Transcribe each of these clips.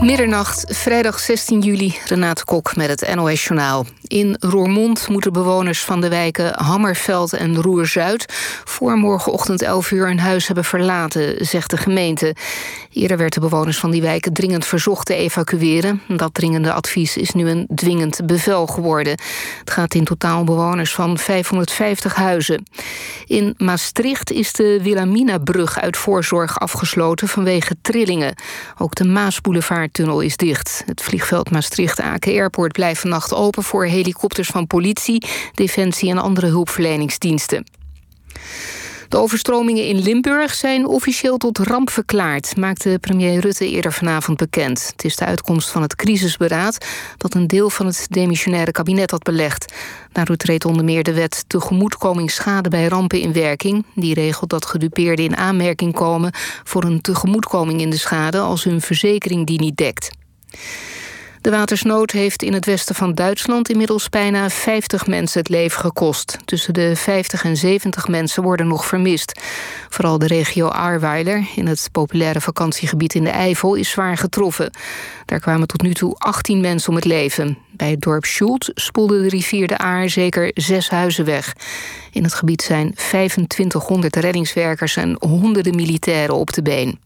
Middernacht, vrijdag 16 juli, Renate Kok met het NOS Journaal. In Roermond moeten bewoners van de wijken Hammerveld en Roer-Zuid... voor morgenochtend 11 uur hun huis hebben verlaten, zegt de gemeente. Eerder werd de bewoners van die wijken dringend verzocht te evacueren. Dat dringende advies is nu een dwingend bevel geworden. Het gaat in totaal bewoners van 550 huizen. In Maastricht is de Wilhelmina-brug uit voorzorg afgesloten vanwege trillingen. Ook de Maasboulevardtunnel is dicht. Het vliegveld Maastricht-Aken Airport blijft vannacht open voor helikopters van politie, defensie en andere hulpverleningsdiensten. De overstromingen in Limburg zijn officieel tot ramp verklaard, maakte premier Rutte eerder vanavond bekend. Het is de uitkomst van het crisisberaad dat een deel van het demissionaire kabinet had belegd. Daardoor treedt onder meer de wet tegemoetkoming schade bij rampen in werking. Die regelt dat gedupeerden in aanmerking komen voor een tegemoetkoming in de schade als hun verzekering die niet dekt. De watersnood heeft in het westen van Duitsland inmiddels bijna 50 mensen het leven gekost. Tussen de 50 en 70 mensen worden nog vermist. Vooral de regio Ahrweiler, in het populaire vakantiegebied in de Eifel, is zwaar getroffen. Daar kwamen tot nu toe 18 mensen om het leven. Bij het dorp Schult spoelde de rivier de Aar zeker zes huizen weg. In het gebied zijn 2500 reddingswerkers en honderden militairen op de been.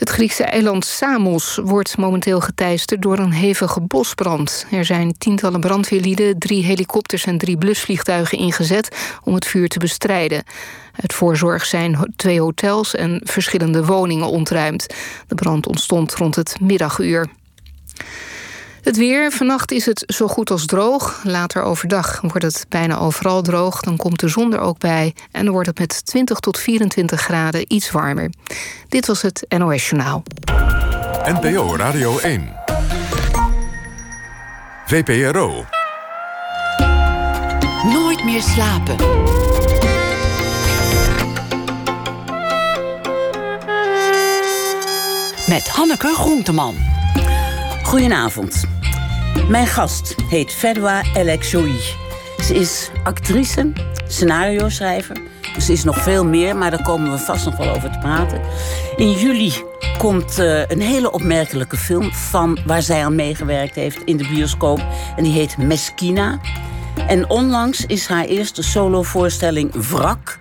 Het Griekse eiland Samos wordt momenteel geteisterd door een hevige bosbrand. Er zijn tientallen brandweerlieden, drie helikopters en drie blusvliegtuigen ingezet om het vuur te bestrijden. Uit voorzorg zijn twee hotels en verschillende woningen ontruimd. De brand ontstond rond het middaguur. Het weer. Vannacht is het zo goed als droog. Later overdag wordt het bijna overal droog. Dan komt de zon er ook bij. En dan wordt het met 20 tot 24 graden iets warmer. Dit was het NOS Journaal. NPO Radio 1. VPRO. Nooit meer slapen. Met Hanneke Groenteman. Goedenavond. Mijn gast heet Fedwa Elekjoui. Ze is actrice, scenario-schrijver. Dus ze is nog veel meer, maar daar komen we vast nog wel over te praten. In juli komt uh, een hele opmerkelijke film van waar zij aan meegewerkt heeft in de bioscoop. En die heet Meskina. En onlangs is haar eerste solovoorstelling Wrak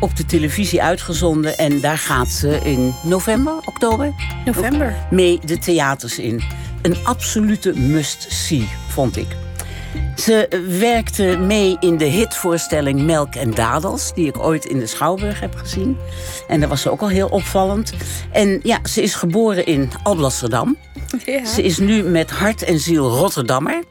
op de televisie uitgezonden. En daar gaat ze in november, oktober? November. Mee de theaters in een absolute must-see, vond ik. Ze werkte mee in de hitvoorstelling Melk en Dadels, die ik ooit in de Schouwburg heb gezien. En dat was ze ook al heel opvallend. En ja, ze is geboren in Alblasserdam. Ja. Ze is nu met hart en ziel Rotterdammer.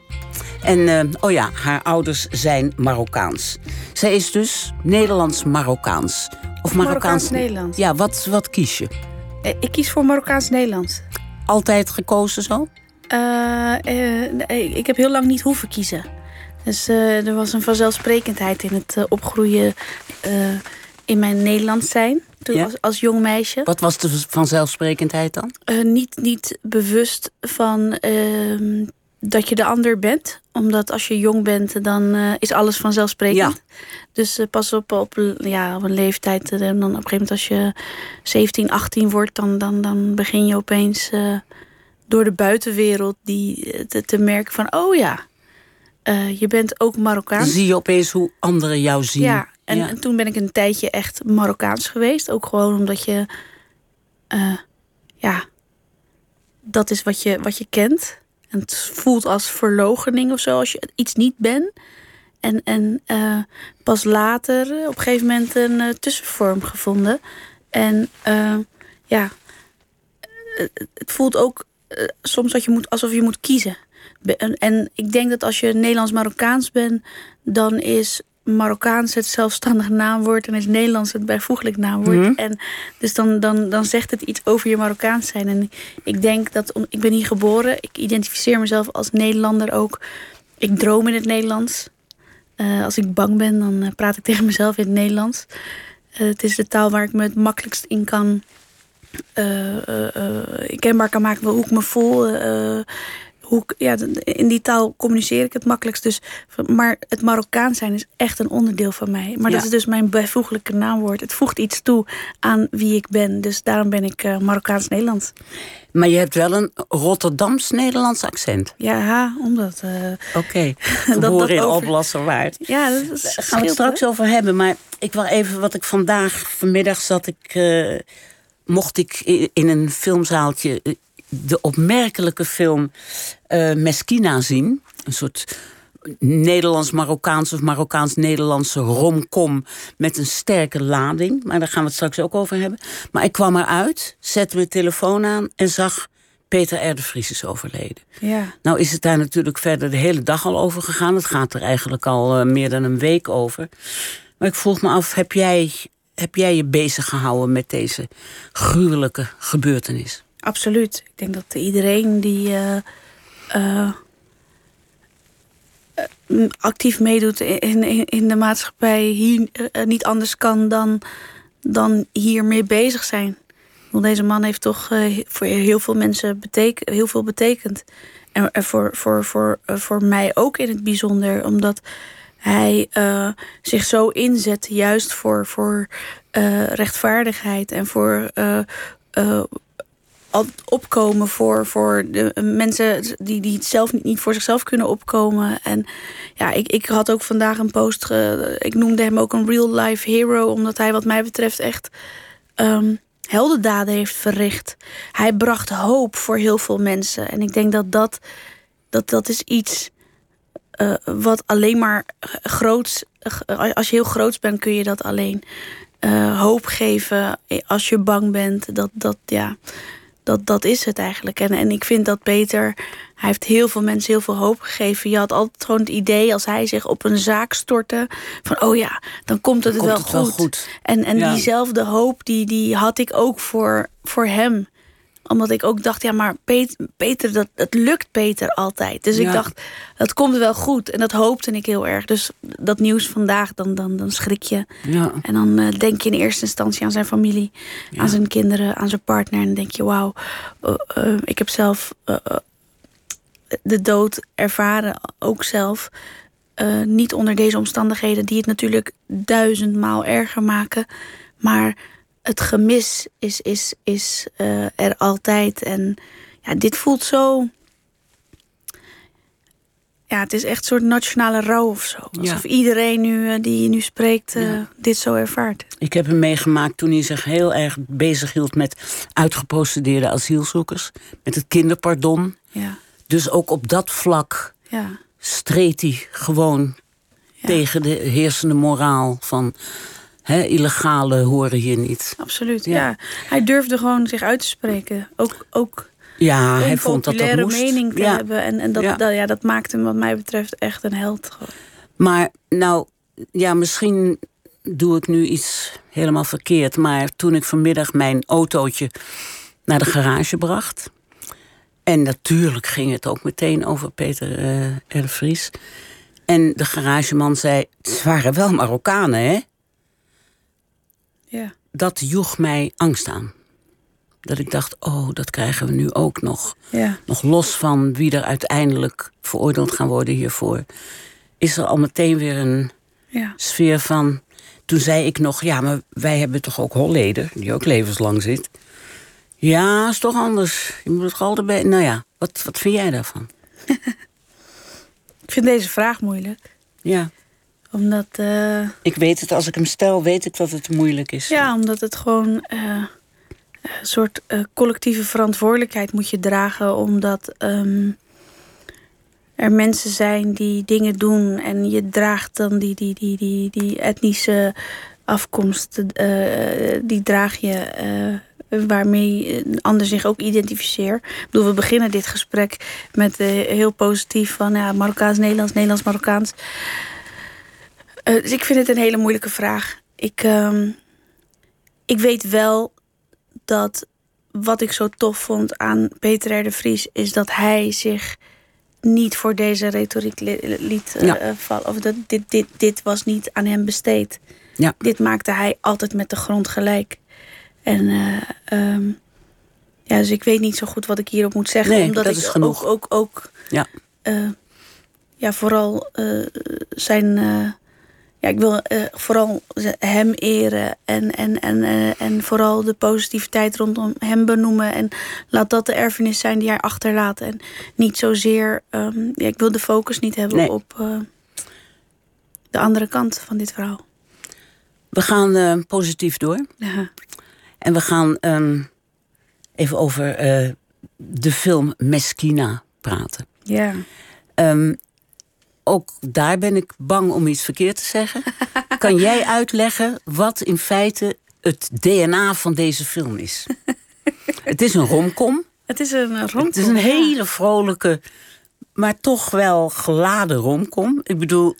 En uh, oh ja, haar ouders zijn Marokkaans. Zij is dus Nederlands-Marokkaans. Of Marokkaans-Nederlands. Ja, wat, wat kies je? Eh, ik kies voor Marokkaans-Nederlands. Altijd gekozen zo? Uh, ik heb heel lang niet hoeven kiezen. Dus uh, er was een vanzelfsprekendheid in het opgroeien in mijn Nederlands zijn. Toen als, als jong meisje. Wat was de vanzelfsprekendheid dan? niet, niet bewust van ehm, dat je de ander bent. Omdat als je jong bent, dan is alles vanzelfsprekend. Ja. Dus pas op, op, ja, op een leeftijd. dan op een gegeven moment als je 17, 18 wordt, dan, dan, dan begin je opeens door de buitenwereld die, eh, te, te merken van, oh ja, uh, je bent ook Marokkaans. Zie je opeens hoe anderen jou zien. Ja, en, en, toen ben ik een tijdje echt Marokkaans geweest. Ook gewoon omdat je, uh, ja, dat is wat je, wat je kent. En het voelt als verlogening of zo als je iets niet bent. En, en uh, pas later op een gegeven moment een uh, tussenvorm gevonden. En uh, ja, het voelt ook eh, soms dat je moet, alsof je moet kiezen. En, en ik denk dat als je Nederlands-Marokkaans bent, dan is Marokkaans het zelfstandig naamwoord en is Nederlands het bijvoeglijk naamwoord. Mhm. En dus dan, dan, dan zegt het iets over je Marokkaans zijn. En ik denk dat, ik ben hier geboren, ik identificeer mezelf als Nederlander ook. Ik droom in het Nederlands. Uh, als ik bang ben, dan uh, praat ik tegen mezelf in het Nederlands. Uh, het is de taal waar ik me het makkelijkst in kan kenbaar kan maken hoe ik me voel. hoe, ik- ja, in die taal communiceer ik het makkelijkst. Dus, maar het Marokkaan zijn is echt een onderdeel van mij. Maar Ja. dat is dus mijn bijvoeglijke naamwoord. Het voegt iets toe aan wie ik ben. Dus daarom ben ik eh, Marokkaans-Nederlands. Maar je hebt wel een Rotterdams-Nederlands accent. Ja, omdat... eh, Oké, dat geboren in over- Alblasserwaard. ja, dat is Daar gaan we het straks over hebben. Maar ik wil even wat ik vandaag, vanmiddag zat ik... eh, mocht ik in een filmzaaltje eh, de opmerkelijke film eh Meskina zien. Een soort Nederlands-Marokkaans of Marokkaans-Nederlandse romcom met een sterke lading. Maar daar gaan we het straks ook over hebben. Maar ik kwam eruit, zette mijn telefoon aan en zag Peter R. de Vries is overleden. Ja. Nou is het daar natuurlijk verder de hele dag al over gegaan. Het gaat er eigenlijk al eh, meer dan een week over. Maar ik vroeg me af, heb jij, heb jij je bezig gehouden met deze gruwelijke gebeurtenis? Absoluut. Ik denk dat iedereen die eh, eh, eh, actief meedoet in, in, in de maatschappij hier niet anders kan dan, dan hiermee bezig zijn. Want deze man heeft toch voor heel veel mensen heel veel betekend. En, en voor, voor, voor, voor mij ook in het bijzonder, omdat hij eh, zich zo inzet juist voor, voor eh, rechtvaardigheid en voor eh, opkomen voor, voor de mensen die, die het zelf niet, voor zichzelf kunnen opkomen. En ja, ik, ik had ook vandaag een post. Ik noemde hem ook een real life hero, omdat hij, wat mij betreft, echt ehm, heldendaden heeft verricht. Hij bracht hoop voor heel veel mensen. En ik denk dat dat, dat, dat is iets eh, wat alleen maar groots. eh, Als je heel groots bent, kun je dat alleen. eh, hoop geven als je bang bent. Dat, dat, ja, dat, dat is het eigenlijk. En, en ik vind dat Peter, hij heeft heel veel mensen heel veel hoop gegeven. Je had altijd gewoon het idee als hij zich op een zaak stortte. Van oh ja, dan komt het, Komt wel, het wel goed. goed. En, en Ja. diezelfde hoop, die, die had ik ook voor, voor hem omdat ik ook dacht, ja, maar Pet- Peter, dat, dat lukt Peter altijd. Dus ik dacht, dat komt wel goed. En dat hoopte ik heel erg. Dus dat nieuws vandaag, dan, dan, dan schrik je. Ja. En dan eh, denk je in eerste instantie aan zijn familie, aan zijn kinderen, aan zijn partner. En dan denk je, wauw, eh, eh, ik heb zelf de dood ervaren, ook zelf. Niet onder deze omstandigheden, die het natuurlijk duizendmaal erger maken. Maar het gemis is, is, is eh, er altijd. En ja, dit voelt zo. Ja, het is echt een soort nationale rouw of zo. Alsof iedereen nu, eh, die je nu spreekt, eh, Ja. dit zo ervaart. Ik heb hem meegemaakt toen hij zich heel erg bezig hield met uitgeprocedeerde asielzoekers. Met het kinderpardon. Ja, Dus ook op dat vlak ja, streed hij gewoon tegen de heersende moraal van hè, illegale horen hier niet. absoluut. Ja. Ja. Hij durfde gewoon zich uit te spreken. Ook, ook Ja, hij vond dat dat moest. mening te ja. hebben. En, en dat, Ja. dat, ja, dat maakt hem wat mij betreft echt een held. gewoon. Maar nou, ja, misschien doe ik nu iets helemaal verkeerd. Maar toen ik vanmiddag mijn autootje naar de garage bracht. En natuurlijk ging het ook meteen over Peter eh R. Vries. En de garageman zei: Het waren wel Marokkanen, hè? Ja. Dat joeg mij angst aan. Dat ik dacht: Oh, dat krijgen we nu ook nog. Ja. Nog los van wie er uiteindelijk veroordeeld gaan worden hiervoor. Is er al meteen weer een Ja. sfeer van. Toen zei ik nog, ja, maar wij hebben toch ook Holleder, die ook levenslang zit. Ja, is toch anders. Je moet het altijd bij. Nou ja, wat, wat vind jij daarvan? Ik vind deze vraag moeilijk. Ja, Omdat, eh, ik weet het, als ik hem stel, weet ik dat het moeilijk is. ja, omdat het gewoon eh, een soort eh, collectieve verantwoordelijkheid moet je dragen. Omdat ehm, er mensen zijn die dingen doen en je draagt dan die, die, die, die, die etnische afkomst, eh, die draag je. eh, waarmee een ander zich ook identificeert. Ik bedoel, we beginnen dit gesprek met eh, heel positief van ja, Marokkaans, Nederlands, Nederlands, Marokkaans. Eh, dus ik vind het een hele moeilijke vraag. Ik, ehm, ik weet wel dat wat ik zo tof vond aan Peter R. de Vries... is dat hij zich niet voor deze retoriek li- liet eh, Ja. eh, vallen. Of dat dit, dit, dit was niet aan hem besteed. Ja. Dit maakte hij altijd met de grond gelijk. En eh, ehm, ja, dus ik weet niet zo goed wat ik hierop moet zeggen. Nee, omdat dat ik is genoeg. ook, ook, ook Ja. ja, vooral zijn. Ja, ik wil eh, vooral hem eren en, en, en, eh, en vooral de positiviteit rondom hem benoemen. En laat dat de erfenis zijn die hij achterlaat. En niet zozeer. ehm, ja, ik wil de focus niet hebben Nee. op eh, de andere kant van dit verhaal. We gaan positief door. Ja. En we gaan ehm, even over de film Meskina praten. ja. Ehm, ook daar ben ik bang om iets verkeerd te zeggen. kan jij uitleggen wat in feite het DNA van deze film is? het is een romcom. Het is een romcom. Het is een hele vrolijke, maar toch wel geladen romcom. Ik bedoel,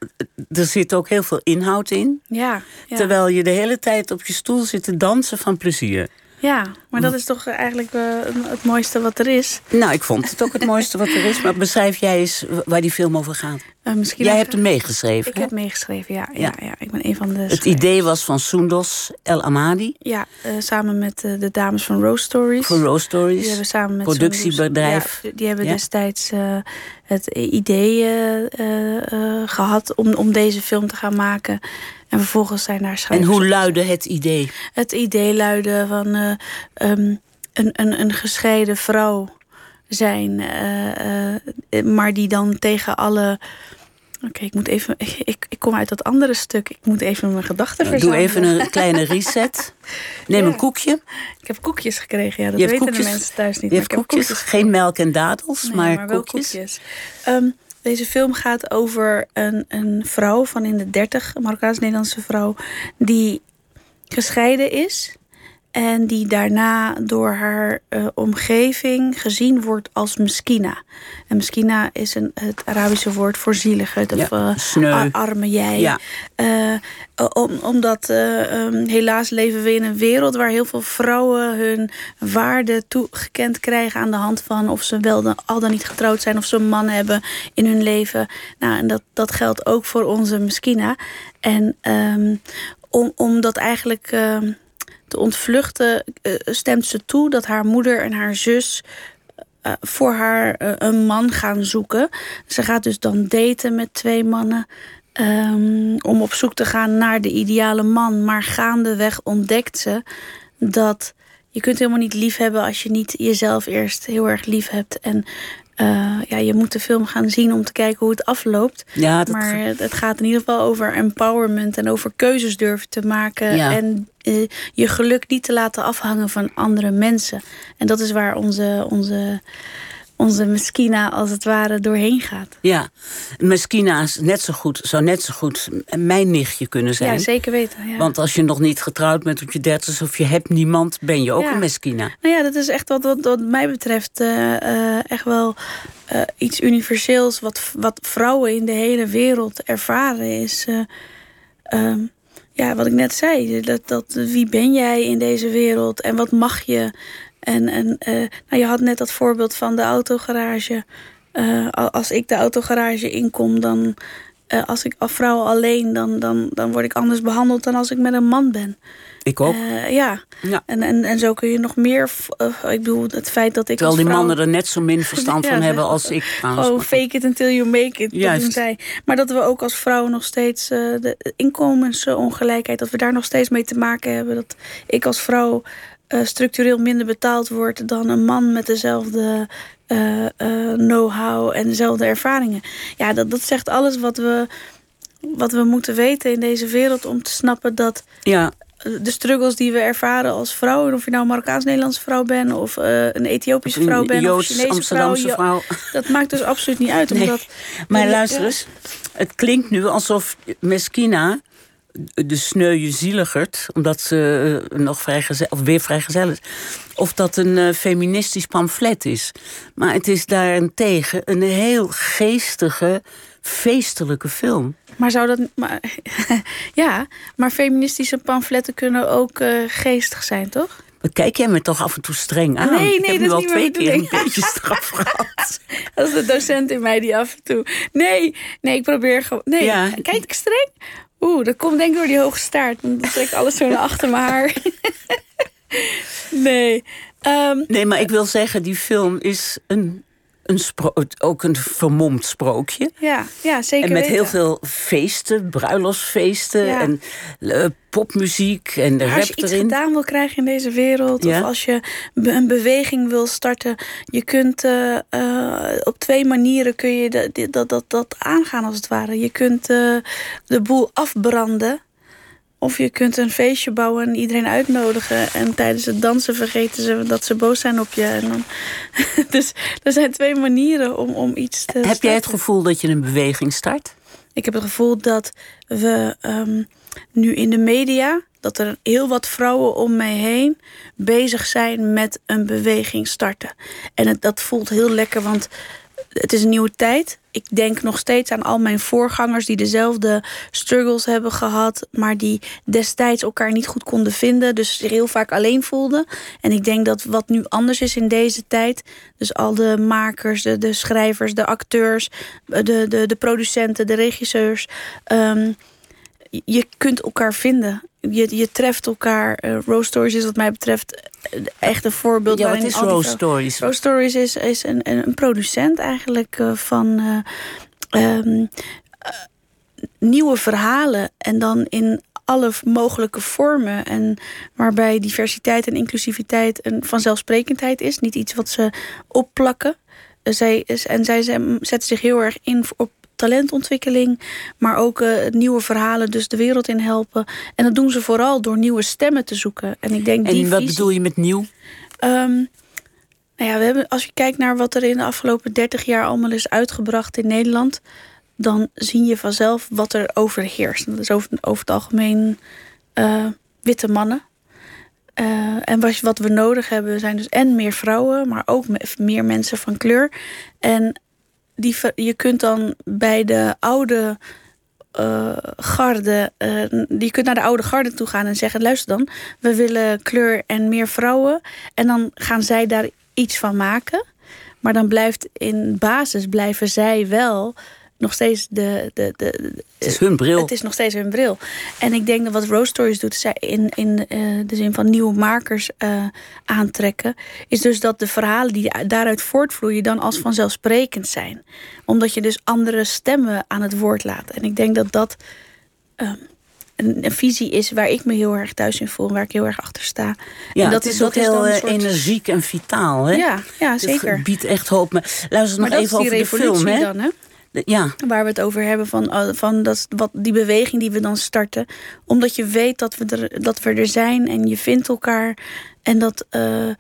er zit ook heel veel inhoud in. Ja, ja. Terwijl je de hele tijd op je stoel zit te dansen van plezier. Ja, maar dat is toch eigenlijk eh, het mooiste wat er is. Nou, ik vond het ook het mooiste wat er is. Maar beschrijf jij eens waar die film over gaat. Eh, misschien Jij hebt hem meegeschreven. Ik hè? heb meegeschreven, ja. ja. Ja. ja, Ik ben een van de... Het schrijvers. idee was van Soendos El Amadi Ja, eh, samen met eh, de dames van Rose Stories. voor Rose Die Stories. hebben samen met productiebedrijf. Ja, die hebben Ja. destijds eh, het idee eh, eh, eh, gehad om, om deze film te gaan maken. En vervolgens zijn daar En schrijvers. hoe luidde het idee? Het idee luidde van eh, ehm, een, een, een gescheiden vrouw zijn, eh, eh, maar die dan tegen alle. Oké, ik moet even. Ik, ik, kom uit dat andere stuk. Ik moet even mijn gedachten Doe verzamelen. even een kleine reset. Neem Ja. een koekje. Ik heb koekjes gekregen, ja, dat weten koekjes- de mensen thuis niet. Je hebt koekjes. Geen melk en dadels, Nee, maar, wel koekjes. Ehm, deze film gaat over een, een vrouw van in de dertig, een Marokkaans-Nederlandse vrouw, die gescheiden is. En die daarna door haar eh, omgeving gezien wordt als meskina. En meskina is een, het Arabische woord voor zielige. Of Ja, eh, arme jij. Ja. Eh, om, omdat eh, ehm, helaas leven we in een wereld waar heel veel vrouwen hun waarde toegekend krijgen aan de hand van of ze wel dan, al dan niet getrouwd zijn of ze een man hebben in hun leven. Nou, en dat, dat geldt ook voor onze Meskina. En ehm, om, om dat eigenlijk ehm, te ontvluchten, eh, stemt ze toe dat haar moeder en haar zus eh, voor haar eh, een man gaan zoeken. Ze gaat dus dan daten met twee mannen. ehm, om op zoek te gaan naar de ideale man. Maar gaandeweg ontdekt ze dat je kunt helemaal niet lief hebben als je niet jezelf eerst heel erg lief hebt. En eh, ja, je moet de film gaan zien om te kijken hoe het afloopt. Ja, dat, Maar het gaat in ieder geval over empowerment en over keuzes durven te maken. Ja. En eh, je geluk niet te laten afhangen van andere mensen. En dat is waar onze, onze, onze Meskina als het ware doorheen gaat. ja. Meskina is net zo goed, zou net zo goed mijn nichtje kunnen zijn. Ja, zeker weten. Ja. Want als je nog niet getrouwd bent op je dertigste of je hebt niemand, ben je ook Ja. een Meskina. Nou ja, dat is echt wat, wat, wat mij betreft eh, eh, echt wel eh, iets universeels. Wat, wat vrouwen in de hele wereld ervaren is. eh, ehm, ja, wat ik net zei. Dat, dat, wie ben jij in deze wereld en wat mag je? En, en eh, nou, je had net dat voorbeeld van de autogarage. Eh, al- als ik de autogarage inkom, dan. eh, als ik als vrouw alleen, dan, dan, dan word ik anders behandeld dan als ik met een man ben. Ik ook. Ja, ja. en, en, en zo kun je nog meer. ik bedoel, het feit dat ik. Terwijl die vrouw- mannen er net zo min verstand Ja, van hebben als ik. trouwens. Oh, fake it until you make it. Juist. Zij. Maar dat we ook als vrouwen nog steeds de inkomensongelijkheid, dat we daar nog steeds mee te maken hebben. Dat ik als vrouw structureel minder betaald word dan een man met dezelfde eh, eh, know-how en dezelfde ervaringen. Ja, dat, dat zegt alles wat we, wat we moeten weten in deze wereld om te snappen dat ja, de struggles die we ervaren als vrouw, of je nou een Marokkaans-Nederlandse vrouw bent of eh, een Ethiopische vrouw bent of een Chinese Amsterdamse vrouw, dat maakt dus absoluut niet uit. Nee. Omdat, Maar Ja, luister eens, het klinkt nu alsof Meskina de sneuwe zieligert, omdat ze eh, nog vrijgezel, of weer vrijgezel is, of dat een eh, feministisch pamflet is. Maar het is daarentegen een heel geestige, feestelijke film. Maar zou dat. Maar, ja, maar feministische pamfletten kunnen ook eh, geestig zijn, toch? Kijk jij me toch af en toe streng aan? Nee, nee, Ik heb dat nu is al niet twee keer een beetje straf gehad. Dat is de docent in mij die af en toe. Nee, nee, ik probeer gewoon. Nee, Ja. kijk ik streng? Oeh, dat komt denk ik door die hoge staart. Dan trek ik alles zo naar achter mijn haar. nee. Ehm, Nee, maar ik wil zeggen, die film is een, een ook een vermomd sprookje. ja, ja, zeker En met weten. heel veel feesten, bruiloftsfeesten Ja. en eh, popmuziek en de rap als je iets gedaan wil krijgen in deze wereld... Ja. of als je een beweging wil starten... je kunt eh, eh, op twee manieren kun je dat, dat, dat, dat aangaan als het ware. Je kunt de boel afbranden... Of je kunt een feestje bouwen en iedereen uitnodigen. En tijdens het dansen vergeten ze dat ze boos zijn op je. En dan... dus er zijn twee manieren om, om iets te Heb jij het gevoel dat je een beweging start? Ik heb het gevoel dat we ehm, nu in de media... dat er heel wat vrouwen om mij heen bezig zijn met een beweging starten. En het, dat voelt heel lekker, want het is een nieuwe tijd. Ik denk nog steeds aan al mijn voorgangers die dezelfde struggles hebben gehad... maar die destijds elkaar niet goed konden vinden... dus zich heel vaak alleen voelden. En ik denk dat wat nu anders is in deze tijd... dus al de makers, de, de schrijvers, de acteurs... de, de, de producenten, de regisseurs... ehm, je kunt elkaar vinden. Je, je treft elkaar. Rose Stories is wat mij betreft echt een voorbeeld. Ja, wat is Rose Stories? Rose Stories is, is een, een producent eigenlijk eh, van eh, ehm, eh, nieuwe verhalen. En dan in alle mogelijke vormen. En waarbij diversiteit en inclusiviteit een vanzelfsprekendheid is. Niet iets wat ze opplakken. Zij is, en zij zetten zich heel erg in op talentontwikkeling, maar ook eh, nieuwe verhalen dus de wereld in helpen. En dat doen ze vooral door nieuwe stemmen te zoeken. En ik denk die En wat visie- bedoel je met nieuw? Ehm, nou ja, we hebben, als je kijkt naar wat er in de afgelopen 30 jaar allemaal is uitgebracht in Nederland, dan zie je vanzelf wat er overheerst. Dat is over, over het algemeen eh, witte mannen. Eh, en wat, wat we nodig hebben zijn dus en meer vrouwen, maar ook me- meer mensen van kleur. En die, je kunt dan bij de oude eh, garde, eh, je kunt naar de oude garde toe gaan en zeggen: luister dan, we willen kleur en meer vrouwen. En dan gaan zij daar iets van maken. Maar dan blijft in basis blijven zij wel nog steeds de. de, de, Het is hun bril. het is nog steeds hun bril. En ik denk dat wat Rose Stories doet, zij in, in eh, de zin van nieuwe makers eh, aantrekken, is dus dat de verhalen die daaruit voortvloeien dan als vanzelfsprekend zijn. Omdat je dus andere stemmen aan het woord laat. En ik denk dat dat ehm, een, een visie is waar ik me heel erg thuis in voel, waar ik heel erg achter sta. Ja, en dat het is ook heel eh, soort- energiek en vitaal. Hè? Ja, ja, Het zeker. biedt echt hoop. Maar luister Maar nog even over de film. Hè? dan, hè? Ja, Waar we het over hebben van, eh, van dat, wat, die beweging die we dan starten. Omdat je weet dat we er, dat we er zijn en je vindt elkaar. En dat, eh,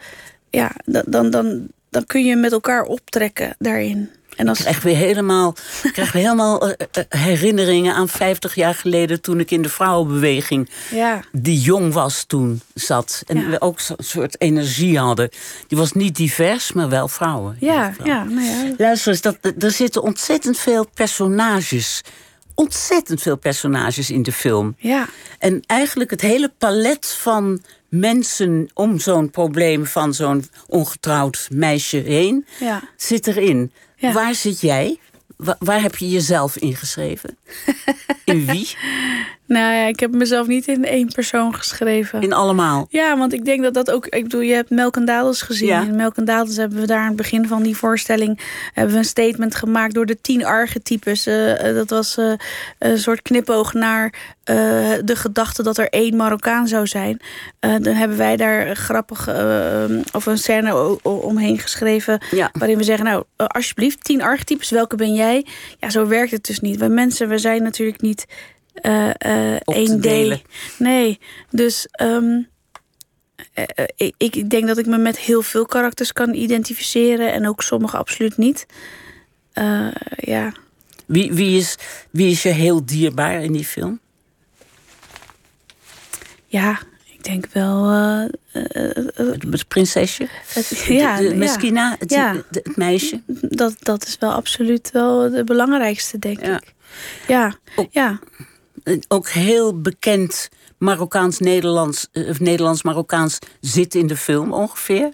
ja, da- dan, dan, dan kun je met elkaar optrekken daarin. En als, krijg weer helemaal, krijg helemaal eh, eh, herinneringen aan 50 jaar geleden toen ik in de vrouwenbeweging ja, die jong was toen zat. En Ja. we ook zo'n soort energie hadden. Die was niet divers, maar wel vrouwen. ja, Vrouwen. ja, nou ja. Luister eens, dat, er zitten ontzettend veel personages. Ontzettend veel personages in de film. Ja, En eigenlijk het hele palet van mensen om zo'n probleem van zo'n ongetrouwd meisje heen ja. zit erin. Ja. Waar zit jij? Wa- waar heb je jezelf ingeschreven? In wie? Nou ja, ik heb mezelf niet in één persoon geschreven. In allemaal. Ja, want ik denk dat dat ook. Ik bedoel, je hebt Melk en Dadels gezien. Ja. In Melk en Dadels hebben we daar aan het begin van die voorstelling. hebben we een statement gemaakt door de tien archetypes. Eh, eh, dat was eh, een soort knipoog naar de gedachte dat er één Marokkaan zou zijn. Dan hebben wij daar grappig of een scène omheen geschreven. Ja. Waarin we zeggen, nou, alsjeblieft, tien archetypes, welke ben jij? Ja, zo werkt het dus niet. Wij mensen, we zijn natuurlijk niet eh eh Op te 1D. delen. Nee, dus eh, eh, ik, ik denk dat ik me met heel veel karakters kan identificeren. En ook sommige absoluut niet. Eh, ja, Wie, wie, is, wie is je heel dierbaar in die film? ja, ik denk wel... eh, eh, eh, Het, prinsesje? het- ja, de, Meskina? Het, Ja. de- het meisje? dat, dat is wel absoluut wel de belangrijkste, denk Ja. ik. Ja, ja, Ook heel bekend Marokkaans-Nederlands... eh, of Nederlands-Marokkaans zit in de film ongeveer.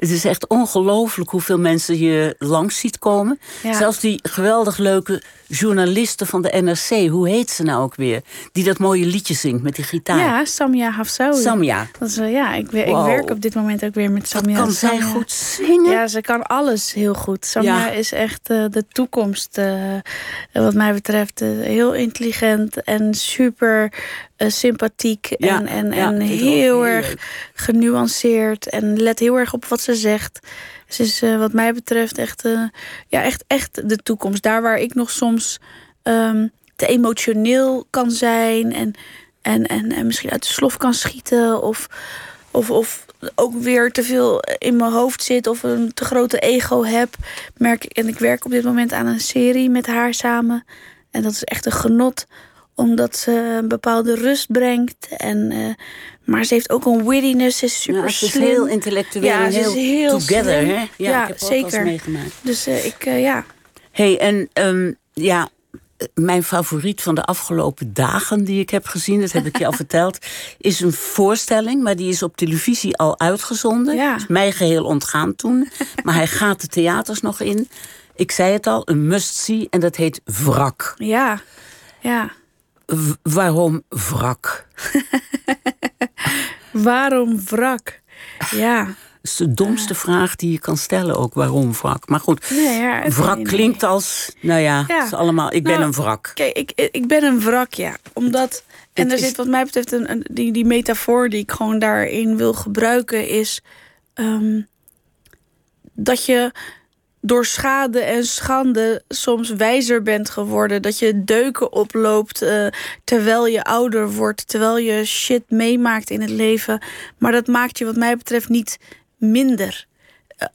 Het is echt ongelooflijk hoeveel mensen je langs ziet komen. Ja. Zelfs die geweldig leuke journaliste van de NRC, hoe heet ze nou ook weer? Die dat mooie liedje zingt met die gitaar. Ja, Samia Hafsaoui. Samia. Dat is, eh, ja, ik, wer- Wow. ik werk op dit moment ook weer met Samia. Kan zij goed zingen? Ja, ze kan alles heel goed. Samia Ja. is echt eh, de toekomst, eh, wat mij betreft. heel intelligent en super eh, sympathiek. Ja, en en, ja, heel erg genuanceerd. En let heel erg op wat ze zegt. Ze is eh, wat mij betreft echt, eh, ja, echt, echt de toekomst. Daar waar ik nog soms ehm, te emotioneel kan zijn. En, en, en, en misschien uit de slof kan schieten. Of, of, of ook weer te veel in mijn hoofd zit. Of een te grote ego heb. Merk ik, en ik werk op dit moment aan een serie met haar samen. En dat is echt een genot omdat ze een bepaalde rust brengt. En, eh, maar ze heeft ook een wittiness. Ze is super Ja, ze is slim. heel intellectueel Ja, en heel, heel together. slim. Hè? Ja, Ja, ik heb ook zeker. meegemaakt. Dus eh, ik, eh, ja. hey, en ehm, ja, mijn favoriet van de afgelopen dagen die ik heb gezien, dat heb ik je al verteld, is een voorstelling, maar die is op televisie al uitgezonden. Ja. Is mij geheel ontgaan toen, maar hij gaat de theaters nog in. Ik zei het al, een must-see en dat heet Wrak. Ja, ja. W- waarom wrak? Waarom wrak? Ja. Dat is de domste vraag die je kan stellen ook, waarom wrak? Maar goed, Nee, ja, wrak nee, nee. klinkt als, nou ja, is allemaal, ik ben Nou, een wrak. Kijk, ik, ik ben een wrak, ja. Omdat. En Het er is- zit wat mij betreft een, een- die, die metafoor die ik gewoon daarin wil gebruiken, is ehm, dat je door schade en schande soms wijzer bent geworden. Dat je deuken oploopt eh, terwijl je ouder wordt, terwijl je shit meemaakt in het leven. Maar dat maakt je, wat mij betreft, niet minder.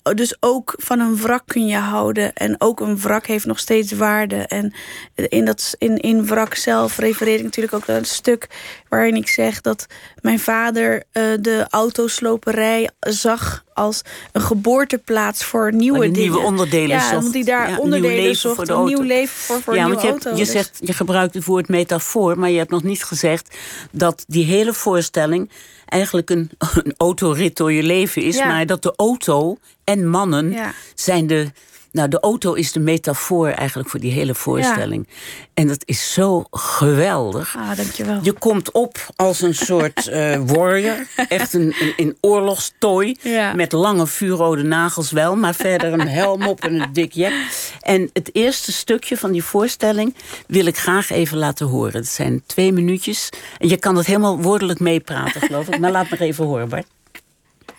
Eh, Dus ook van een wrak kun je houden. En ook een wrak heeft nog steeds waarde. En in, dat, in, in wrak zelf refereer ik natuurlijk ook naar een stuk waarin ik zeg dat mijn vader eh, de autosloperij zag als een geboorteplaats voor nieuwe die dingen. nieuwe onderdelen ja, zocht. hij daar Ja, nieuw onderdelen zocht. voor de een auto. nieuw leven voor, voor ja, een want nieuwe je, hebt- auto. je, zegt, je gebruikt het woord metafoor, maar je hebt nog niet gezegd dat die hele voorstelling eigenlijk een, een autorit door je leven is, Ja. maar dat de auto en mannen Ja. zijn de. Nou, de auto is de metafoor eigenlijk voor die hele voorstelling. En dat is zo geweldig. Ah, dankjewel. Je komt op als een soort eh, warrior. Echt een, een, een oorlogstooi. Ja. Met lange vuurrode nagels wel. Maar verder een helm op en een dik jek. En het eerste stukje van die voorstelling wil ik graag even laten horen. Het zijn twee minuutjes. En je kan het helemaal woordelijk meepraten, geloof ik. Maar laat me even horen, Bart.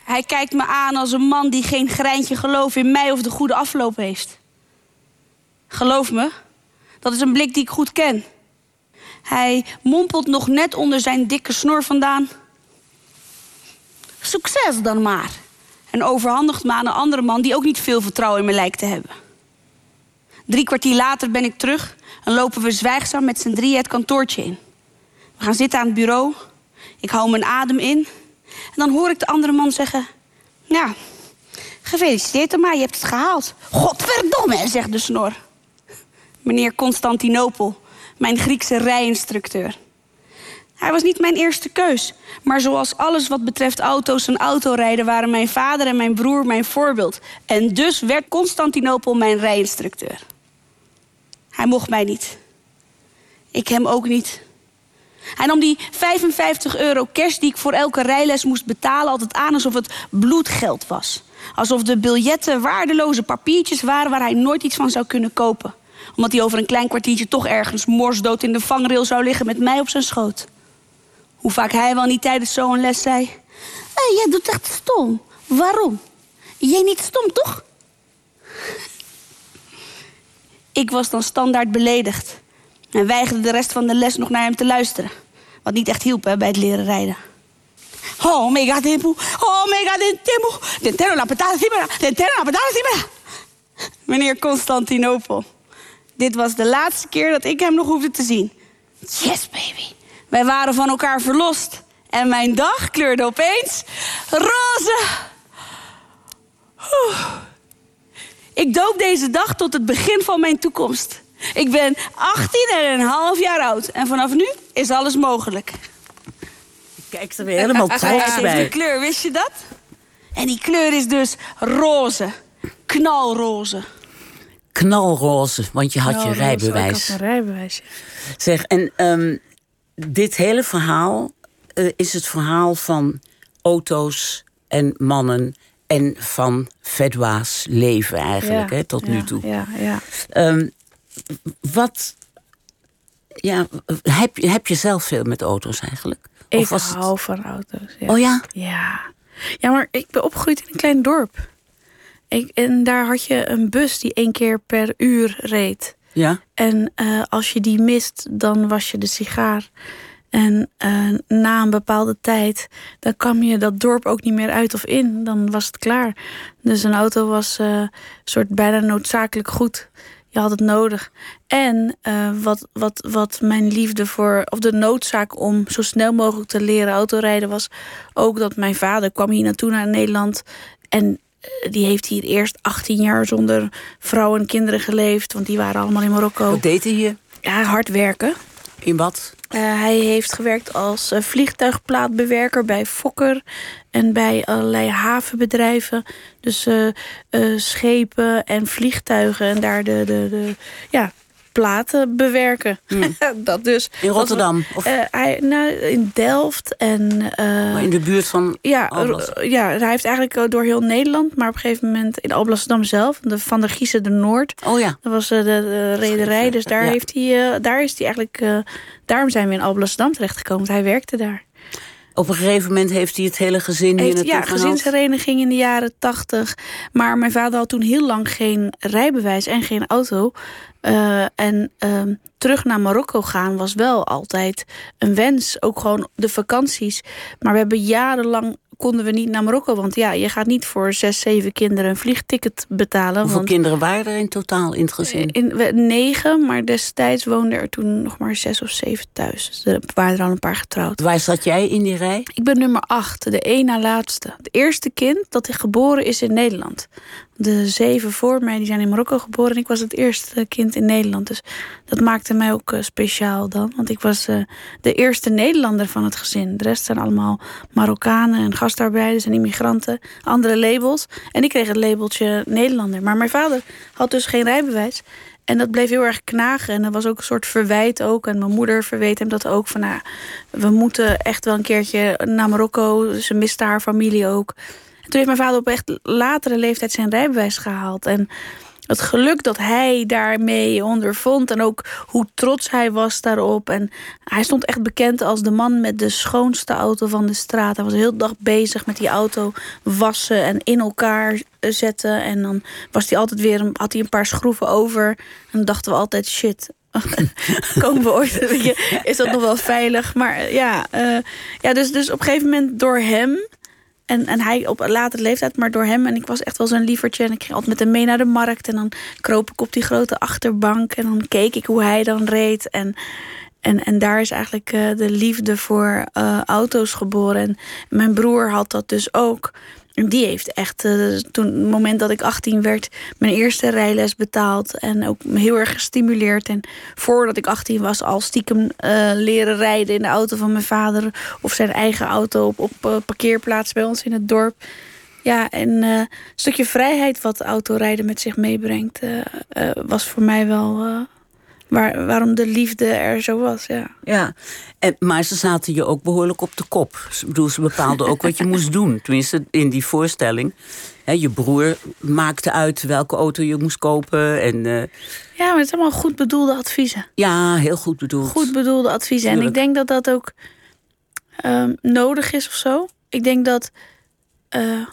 Hij kijkt me aan als een man die geen greintje geloof in mij of de goede afloop heeft. Geloof me, dat is een blik die ik goed ken. Hij mompelt nog net onder zijn dikke snor vandaan. Succes dan maar. En overhandigt me aan een andere man die ook niet veel vertrouwen in me lijkt te hebben. Drie kwartier later ben ik terug en lopen we zwijgzaam met z'n drieën het kantoortje in. We gaan zitten aan het bureau. Ik hou mijn adem in. Dan hoor ik de andere man zeggen... Ja, gefeliciteerd dan je hebt het gehaald. Godverdomme, zegt de snor. Meneer Constantinopel, mijn Griekse rijinstructeur. Hij was niet mijn eerste keus. Maar zoals alles wat betreft auto's en autorijden... waren mijn vader en mijn broer mijn voorbeeld. En dus werd Constantinopel mijn rijinstructeur. Hij mocht mij niet. Ik hem ook niet. Hij nam die 55 euro cash die ik voor elke rijles moest betalen altijd aan alsof het bloedgeld was. Alsof de biljetten waardeloze papiertjes waren waar hij nooit iets van zou kunnen kopen. Omdat hij over een klein kwartiertje toch ergens morsdood in de vangrail zou liggen met mij op zijn schoot. Hoe vaak hij wel niet tijdens zo'n les zei: hey, Jij doet echt stom. Waarom? Jij niet stom, toch? Ik was dan standaard beledigd. En weigerde de rest van de les nog naar hem te luisteren. Wat niet echt hielp bij het leren rijden. Oh, mega tempo. Oh, mega tempo. Tentero la patata simera. Tentero la patata simera. Meneer Constantinopel. Dit was de laatste keer dat ik hem nog hoefde te zien. Yes, baby. Wij waren van elkaar verlost. En mijn dag kleurde opeens roze. Ik doop deze dag tot het begin van mijn toekomst. Ik ben 18 en een half jaar oud. En vanaf nu is alles mogelijk. Kijk er weer helemaal trots heeft de bij. kleur, wist je dat? En die kleur is dus roze. Knalroze. Knalroze, want je had je rijbewijs. Ik had een rijbewijs. ja. Zeg, en ehm, dit hele verhaal eh, is het verhaal van auto's en mannen en van Fedwa's leven eigenlijk, Ja, hè, tot ja, nu toe. Ja, ja. Ehm, wat, ja, heb, je- heb je zelf veel met auto's eigenlijk? Ik Of het- hou van auto's. Ja. Oh ja? Ja. ja, maar ik ben opgegroeid in een klein dorp. Ik, en daar had je een bus die één keer per uur reed. Ja? En eh, als je die mist, dan was je de sigaar. En eh, na een bepaalde tijd, dan kwam je dat dorp ook niet meer uit of in. Dan was het klaar. Dus een auto was eh, soort bijna noodzakelijk goed. Je had het nodig. En eh, wat, wat, wat mijn liefde voor, of de noodzaak om zo snel mogelijk te leren autorijden was ook dat mijn vader kwam hier naartoe naar Nederland. En eh, die heeft hier eerst 18 jaar zonder vrouw en kinderen geleefd, want die waren allemaal in Marokko. Wat deed hij hier? Ja, hard werken. In wat? Eh, hij heeft gewerkt als eh, vliegtuigplaatbewerker bij Fokker en bij allerlei havenbedrijven. Dus eh, schepen en vliegtuigen en daar de, de, de ja, platen bewerken. dat dus. In Rotterdam? Of Eh, hij, nou, in Delft en eh, in de buurt van ja, Alblas? ja, hij heeft eigenlijk door heel Nederland, maar op een gegeven moment in Alblasserdam zelf, de Van der Giezen de Noord. Oh ja. Dat was eh, de, de rederij, dus daar, Ja. heeft hij, daar is hij eigenlijk. daarom zijn we in Alblasserdam terechtgekomen, want hij werkte daar. Op een gegeven moment heeft hij het hele gezin hier Heeft, naartoe ja, gezinshereniging in de jaren tachtig. Maar mijn vader had toen heel lang geen rijbewijs en geen auto. Eh, en ehm, terug naar Marokko gaan was wel altijd een wens. Ook gewoon de vakanties. Maar we hebben jarenlang konden we niet naar Marokko. Want ja, je gaat niet voor zes, zeven kinderen een vliegticket betalen. Hoeveel want kinderen waren er in totaal in het gezin? in, we- negen, maar destijds woonden er toen nog maar zes of zeven thuis. Dus er waren er al een paar getrouwd. Waar zat jij in die rij? Ik ben nummer acht, de één na laatste. Het eerste kind dat geboren is in Nederland. De zeven voor mij die zijn in Marokko geboren en ik was het eerste kind in Nederland. Dus dat maakte mij ook eh, speciaal dan. Want ik was eh, de eerste Nederlander van het gezin. De rest zijn allemaal Marokkanen en gastarbeiders en immigranten. Andere labels. En ik kreeg het labeltje Nederlander. Maar mijn vader had dus geen rijbewijs. En dat bleef heel erg knagen. En dat was ook een soort verwijt ook. En mijn moeder verweet hem dat ook. Van, nou, we moeten echt wel een keertje naar Marokko. Ze miste haar familie ook. En toen heeft mijn vader op echt latere leeftijd zijn rijbewijs gehaald. En het geluk dat hij daarmee ondervond. En ook hoe trots hij was daarop. En hij stond echt bekend als de man met de schoonste auto van de straat. Hij was de dag bezig met die auto wassen en in elkaar zetten. En dan was hij altijd weer had hij een paar schroeven over. En dan dachten we altijd, shit, komen we ooit, is dat nog wel veilig? Maar ja, eh, ja dus, dus op een gegeven moment door hem... En, en hij op een latere leeftijd, maar door hem. En ik was echt wel zo'n lievertje. En ik ging altijd met hem mee naar de markt. En dan kroop ik op die grote achterbank. En dan keek ik hoe hij dan reed. En, en, en daar is eigenlijk eh, de liefde voor eh, auto's geboren. En mijn broer had dat dus ook. Die heeft echt, eh, toen het moment dat ik 18 werd, mijn eerste rijles betaald. En ook heel erg gestimuleerd. En voordat ik 18 was, al stiekem eh, leren rijden in de auto van mijn vader. Of zijn eigen auto op, op eh, parkeerplaats bij ons in het dorp. Ja, en een stukje vrijheid wat autorijden met zich meebrengt, was voor mij wel waar, waarom de liefde er zo was. Ja. Ja, en, maar ze zaten je ook behoorlijk op de kop. Ik bedoel, ze bepaalden ook wat je moest doen. Tenminste, in die voorstelling. Je broer maakte uit welke auto je moest kopen. En eh, ja, maar het zijn allemaal goed bedoelde adviezen. ja, heel goed bedoeld. Goed bedoelde adviezen. En ik denk dat dat ook ehm, nodig is of zo. Ik denk dat eh,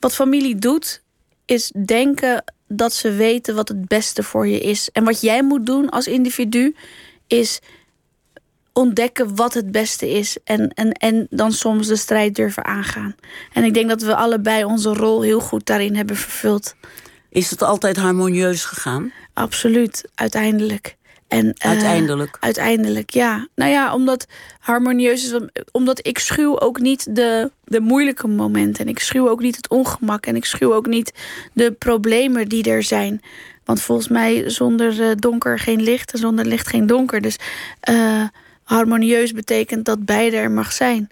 wat familie doet, is denken dat ze weten wat het beste voor je is. En wat jij moet doen als individu, is ontdekken wat het beste is. En, en, en dan soms de strijd durven aangaan. En ik denk dat we allebei onze rol heel goed daarin hebben vervuld. Is het altijd harmonieus gegaan? Absoluut, uiteindelijk. En, eh, Uiteindelijk. uiteindelijk, ja. Nou ja, omdat harmonieus is. Omdat ik schuw ook niet de, de moeilijke momenten. En ik schuw ook niet het ongemak. En ik schuw ook niet de problemen die er zijn. Want volgens mij zonder eh, donker geen licht en zonder licht geen donker. Dus eh, harmonieus betekent dat beide er mag zijn.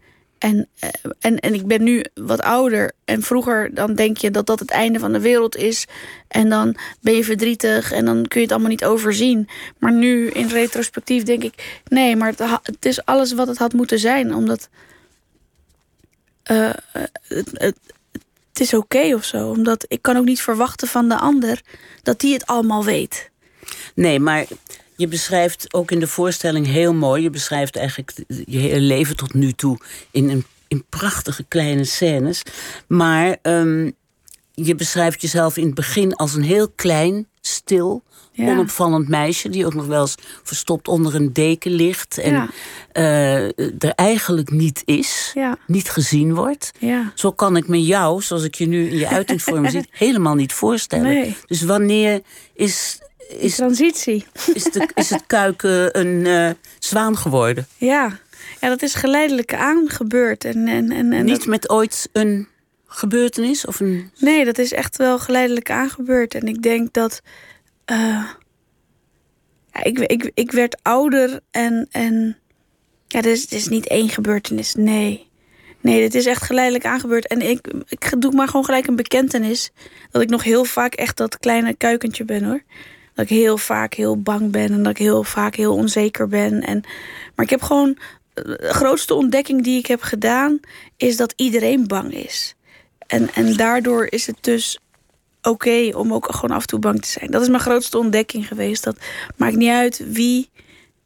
En, eh, en, en ik ben nu wat ouder. En vroeger dan denk je dat dat het einde van de wereld is. En dan ben je verdrietig en dan kun je het allemaal niet overzien. Maar nu in retrospectief denk ik... nee, maar het, is alles wat het had moeten zijn. Omdat eh, het, is oké of zo. Omdat ik kan ook niet verwachten van de ander... dat die het allemaal weet. Nee, maar je beschrijft ook in de voorstelling heel mooi. Je beschrijft eigenlijk je hele leven tot nu toe in, een, in prachtige kleine scènes. Maar ehm, je beschrijft jezelf in het begin als een heel klein, stil, Ja. onopvallend meisje. die ook nog wel eens verstopt onder een deken ligt. En Ja. eh, er eigenlijk niet is, Ja. niet gezien wordt. Zo kan ik me jou, zoals ik je nu in je uitingsvorm zie, helemaal niet voorstellen. Nee. Dus wanneer is, is, transitie. is, de, is het kuiken een eh, zwaan geworden? Ja. ja, dat is geleidelijk aangebeurd. En, en, en, en niet dat- met ooit een gebeurtenis? Of een... Nee, dat is echt wel geleidelijk aangebeurd. En ik denk dat. eh, ja, ik, ik, ik werd ouder en. en ja, het is niet één gebeurtenis. Nee. Nee, dit is echt geleidelijk aangebeurd. En ik, ik doe maar gewoon gelijk een bekentenis. Dat ik nog heel vaak echt dat kleine kuikentje ben hoor. Dat ik heel vaak heel bang ben en dat ik heel vaak heel onzeker ben. En, maar ik heb gewoon. De grootste ontdekking die ik heb gedaan is dat iedereen bang is. En, en daardoor is het dus oké om ook gewoon af en toe bang te zijn. Dat is mijn grootste ontdekking geweest. Dat maakt niet uit wie,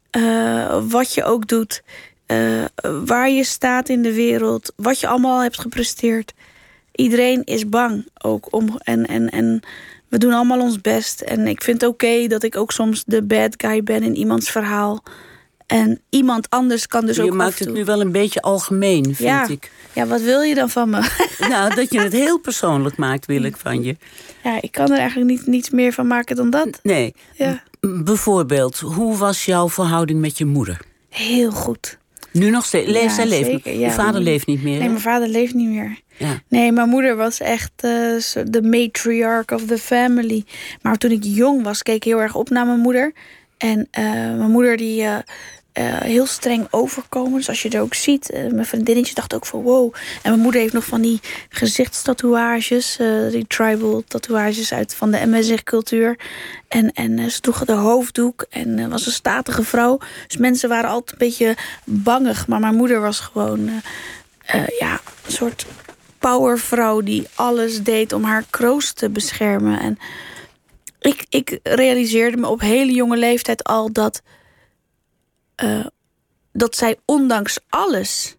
eh, wat je ook doet, eh, waar je staat in de wereld, wat je allemaal hebt gepresteerd. Iedereen is bang ook om. En, en, en we doen allemaal ons best. En ik vind het oké dat ik ook soms de bad guy ben in iemands verhaal. En iemand anders kan dus je ook af maakt het nu wel een beetje algemeen, vind ja. ik. Ja, wat wil je dan van me? Nou, dat je het heel persoonlijk maakt, wil ik van je. ja, ik kan er eigenlijk niet, niets meer van maken dan dat. Nee. Ja. Bijvoorbeeld, hoe was jouw verhouding met je moeder? Heel goed. Nu nog steeds. Leeft Ja, zij leeft zeker, ja. vader leeft niet meer. Nee, hè? mijn vader leeft niet meer. Ja. Nee, mijn moeder was echt eh, de matriarch of the family. Maar toen ik jong was, keek ik heel erg op naar mijn moeder. En eh, mijn moeder die eh, heel streng overkomen. Dus als je er ook ziet, eh, mijn vriendinnetje dacht ook van wow. En mijn moeder heeft nog van die gezichtstatoeages, eh, die tribal tatoeages uit van de MSG-cultuur. En, en ze droeg de hoofddoek en was een statige vrouw. Dus mensen waren altijd een beetje bangig. Maar mijn moeder was gewoon ja, een soort powervrouw die alles deed om haar kroost te beschermen. En ik, ik realiseerde me op hele jonge leeftijd al dat, eh, dat zij ondanks alles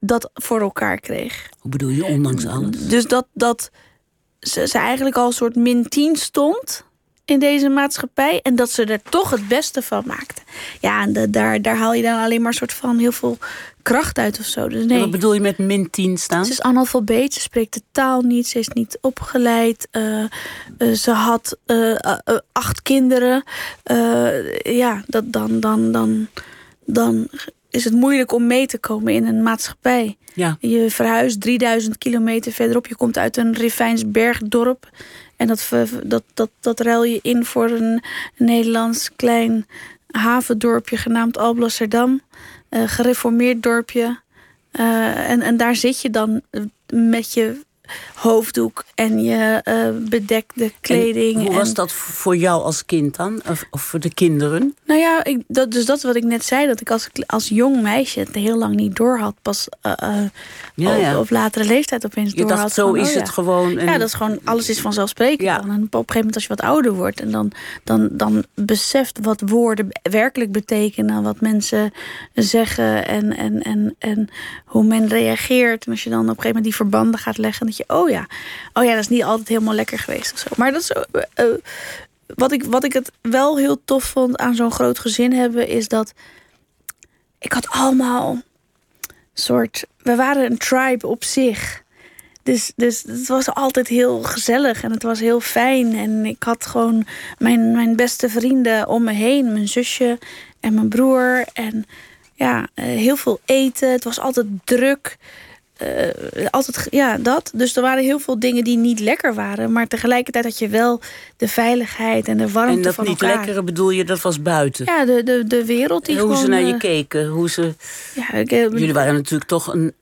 dat voor elkaar kreeg. Hoe bedoel je, ondanks alles? Dus dat, dat ze, ze eigenlijk al een soort min 10 stond in deze maatschappij. En dat ze er toch het beste van maakte. Ja, en da- daar, daar haal je dan alleen maar een soort van heel veel kracht uit of zo. Dus nee. Wat bedoel je met min 10 staan? Ze is analfabeet, ze spreekt de taal niet, ze is niet opgeleid. eh, eh, ze had eh, acht kinderen. Ja, dat, dan, dan, dan, dan is het moeilijk om mee te komen in een maatschappij. Ja. Je verhuist 3000 kilometer verderop. Je komt uit een Rivijnsbergdorp. En dat, dat, dat, dat ruil je in voor een Nederlands klein havendorpje genaamd Alblasserdam. Een gereformeerd dorpje. Eh, en, en daar zit je dan met je hoofddoek en je eh, bedekte kleding. En hoe was dat voor jou als kind dan? Of, of voor de kinderen? nou ja, ik, dat, dus dat is wat ik net zei. Dat ik als, als jong meisje het heel lang niet door had. Pas eh, Ja, op, ja. op latere leeftijd opeens door dacht, had. zo van, is oh het gewoon. En Ja, dat is gewoon, alles is vanzelfsprekend. En op een gegeven moment als je wat ouder wordt... en dan, dan, dan beseft wat woorden werkelijk betekenen... wat mensen zeggen en, en, en, en hoe men reageert. En als je dan op een gegeven moment die verbanden gaat leggen... dat je, oh ja, oh ja, dat is niet altijd helemaal lekker geweest of zo. Maar dat is... eh, eh, wat, ik, wat ik het wel heel tof vond aan zo'n groot gezin hebben... is dat ik had allemaal soort... We waren een tribe op zich... Dus, dus het was altijd heel gezellig en het was heel fijn. En ik had gewoon mijn, mijn beste vrienden om me heen. Mijn zusje en mijn broer. En ja, eh, heel veel eten. Het was altijd druk. Eh, altijd, ja, dat. Dus er waren heel veel dingen die niet lekker waren. Maar tegelijkertijd had je wel de veiligheid en de warmte en dat van niet elkaar. lekkere bedoel je, dat was buiten. Ja, de, de, de wereld die En hoe gewoon... ze naar je eh, keken. Hoe ze, ja, ik, eh, jullie waren natuurlijk toch een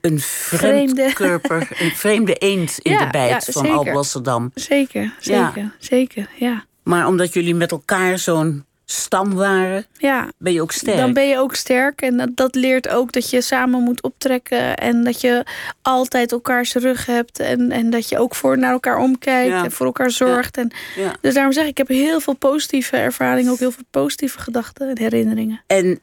een Vreemde. vreemde een vreemde eend in Ja, de bijt ja, van. Alblasserdam. Zeker, Ja. zeker, zeker, ja. Maar omdat jullie met elkaar zo'n stam waren, Ja, ben je ook sterk. dan ben je ook sterk. En dat, dat leert ook dat je samen moet optrekken. En dat je altijd elkaars rug hebt. En, en dat je ook voor naar elkaar omkijkt. Ja. En voor elkaar zorgt. En, Ja. dus daarom zeg ik, ik heb heel veel positieve ervaringen. Ook heel veel positieve gedachten en herinneringen. En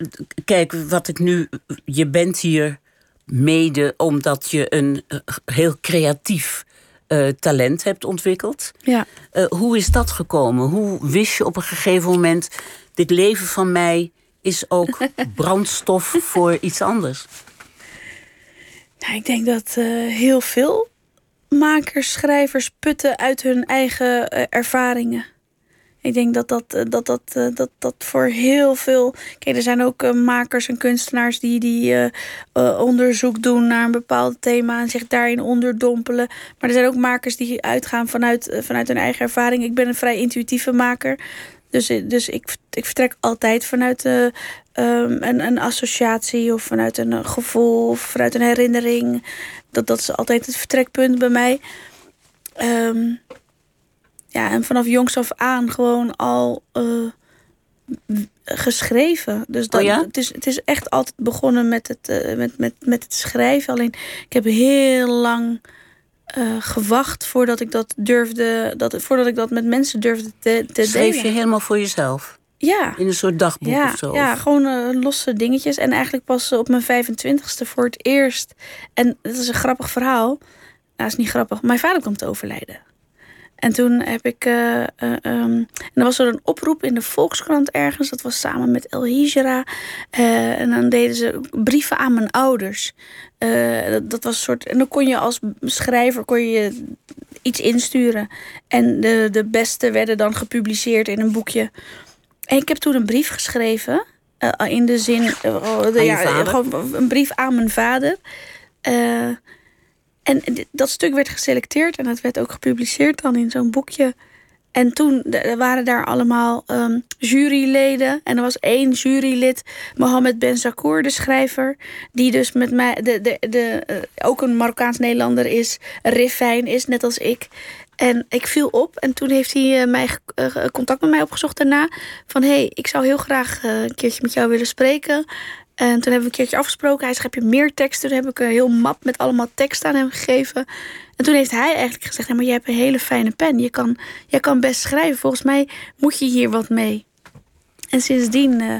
kijk, wat ik nu. Je bent hier mede omdat je een eh, heel creatief eh, talent hebt ontwikkeld. Ja. Eh, hoe is dat gekomen? Hoe wist je op een gegeven moment. Dit leven van mij is ook brandstof voor iets anders? Nou, ik denk dat eh, heel veel makers, schrijvers putten uit hun eigen ervaringen. Ik denk dat dat, eh, dat, dat, eh, dat, dat voor heel veel. Kijk, er zijn ook eh, makers en kunstenaars die, die onderzoek doen naar een bepaald thema en zich daarin onderdompelen. Maar er zijn ook makers die uitgaan vanuit, vanuit hun eigen ervaring. Ik ben een vrij intuïtieve maker. Dus, dus ik, ik vertrek altijd vanuit eh, ehm, een, een associatie of vanuit een gevoel of vanuit een herinnering. Dat, dat is altijd het vertrekpunt bij mij. Ehm, ja, en vanaf jongs af aan gewoon al w- geschreven. Dus dat, Oh ja? het, is, het is echt altijd begonnen met het, eh, met, met, met het schrijven. Alleen ik heb heel lang eh, gewacht voordat ik dat durfde, dat, voordat ik dat met mensen durfde te, te Schreef delen. je helemaal voor jezelf? Ja. In een soort dagboek Ja, of zo? ja gewoon losse dingetjes. En eigenlijk pas op mijn 25ste voor het eerst. En dat is een grappig verhaal. Nou, is niet grappig. Mijn vader kwam te overlijden. En toen heb ik. ehm, en er was er een oproep in de Volkskrant ergens. Dat was samen met El Hijra. Eh, en dan deden ze brieven aan mijn ouders. Dat, dat was een soort. En dan kon je als schrijver kon je iets insturen. En de, de beste werden dan gepubliceerd in een boekje. En ik heb toen een brief geschreven. in de zin. oh, de- ja, gewoon een brief aan mijn vader. En dat stuk werd geselecteerd en dat werd ook gepubliceerd dan in zo'n boekje. En toen waren daar allemaal ehm, juryleden. En er was één jurylid, Mohammed Ben Zakour, de schrijver. Die dus met mij, de, de, de, eh, ook een Marokkaans-Nederlander is. Rifijn is, net als ik. En ik viel op en toen heeft hij eh, mij, eh, contact met mij opgezocht daarna. Van hé, hey, ik zou heel graag een keertje met jou willen spreken. En toen hebben we een keertje afgesproken. Hij schreef je meer teksten. Toen heb ik een heel map met allemaal tekst aan hem gegeven. En toen heeft hij eigenlijk gezegd: nee, maar je hebt een hele fijne pen. Je kan, jij kan best schrijven. Volgens mij moet je hier wat mee. En sindsdien eh,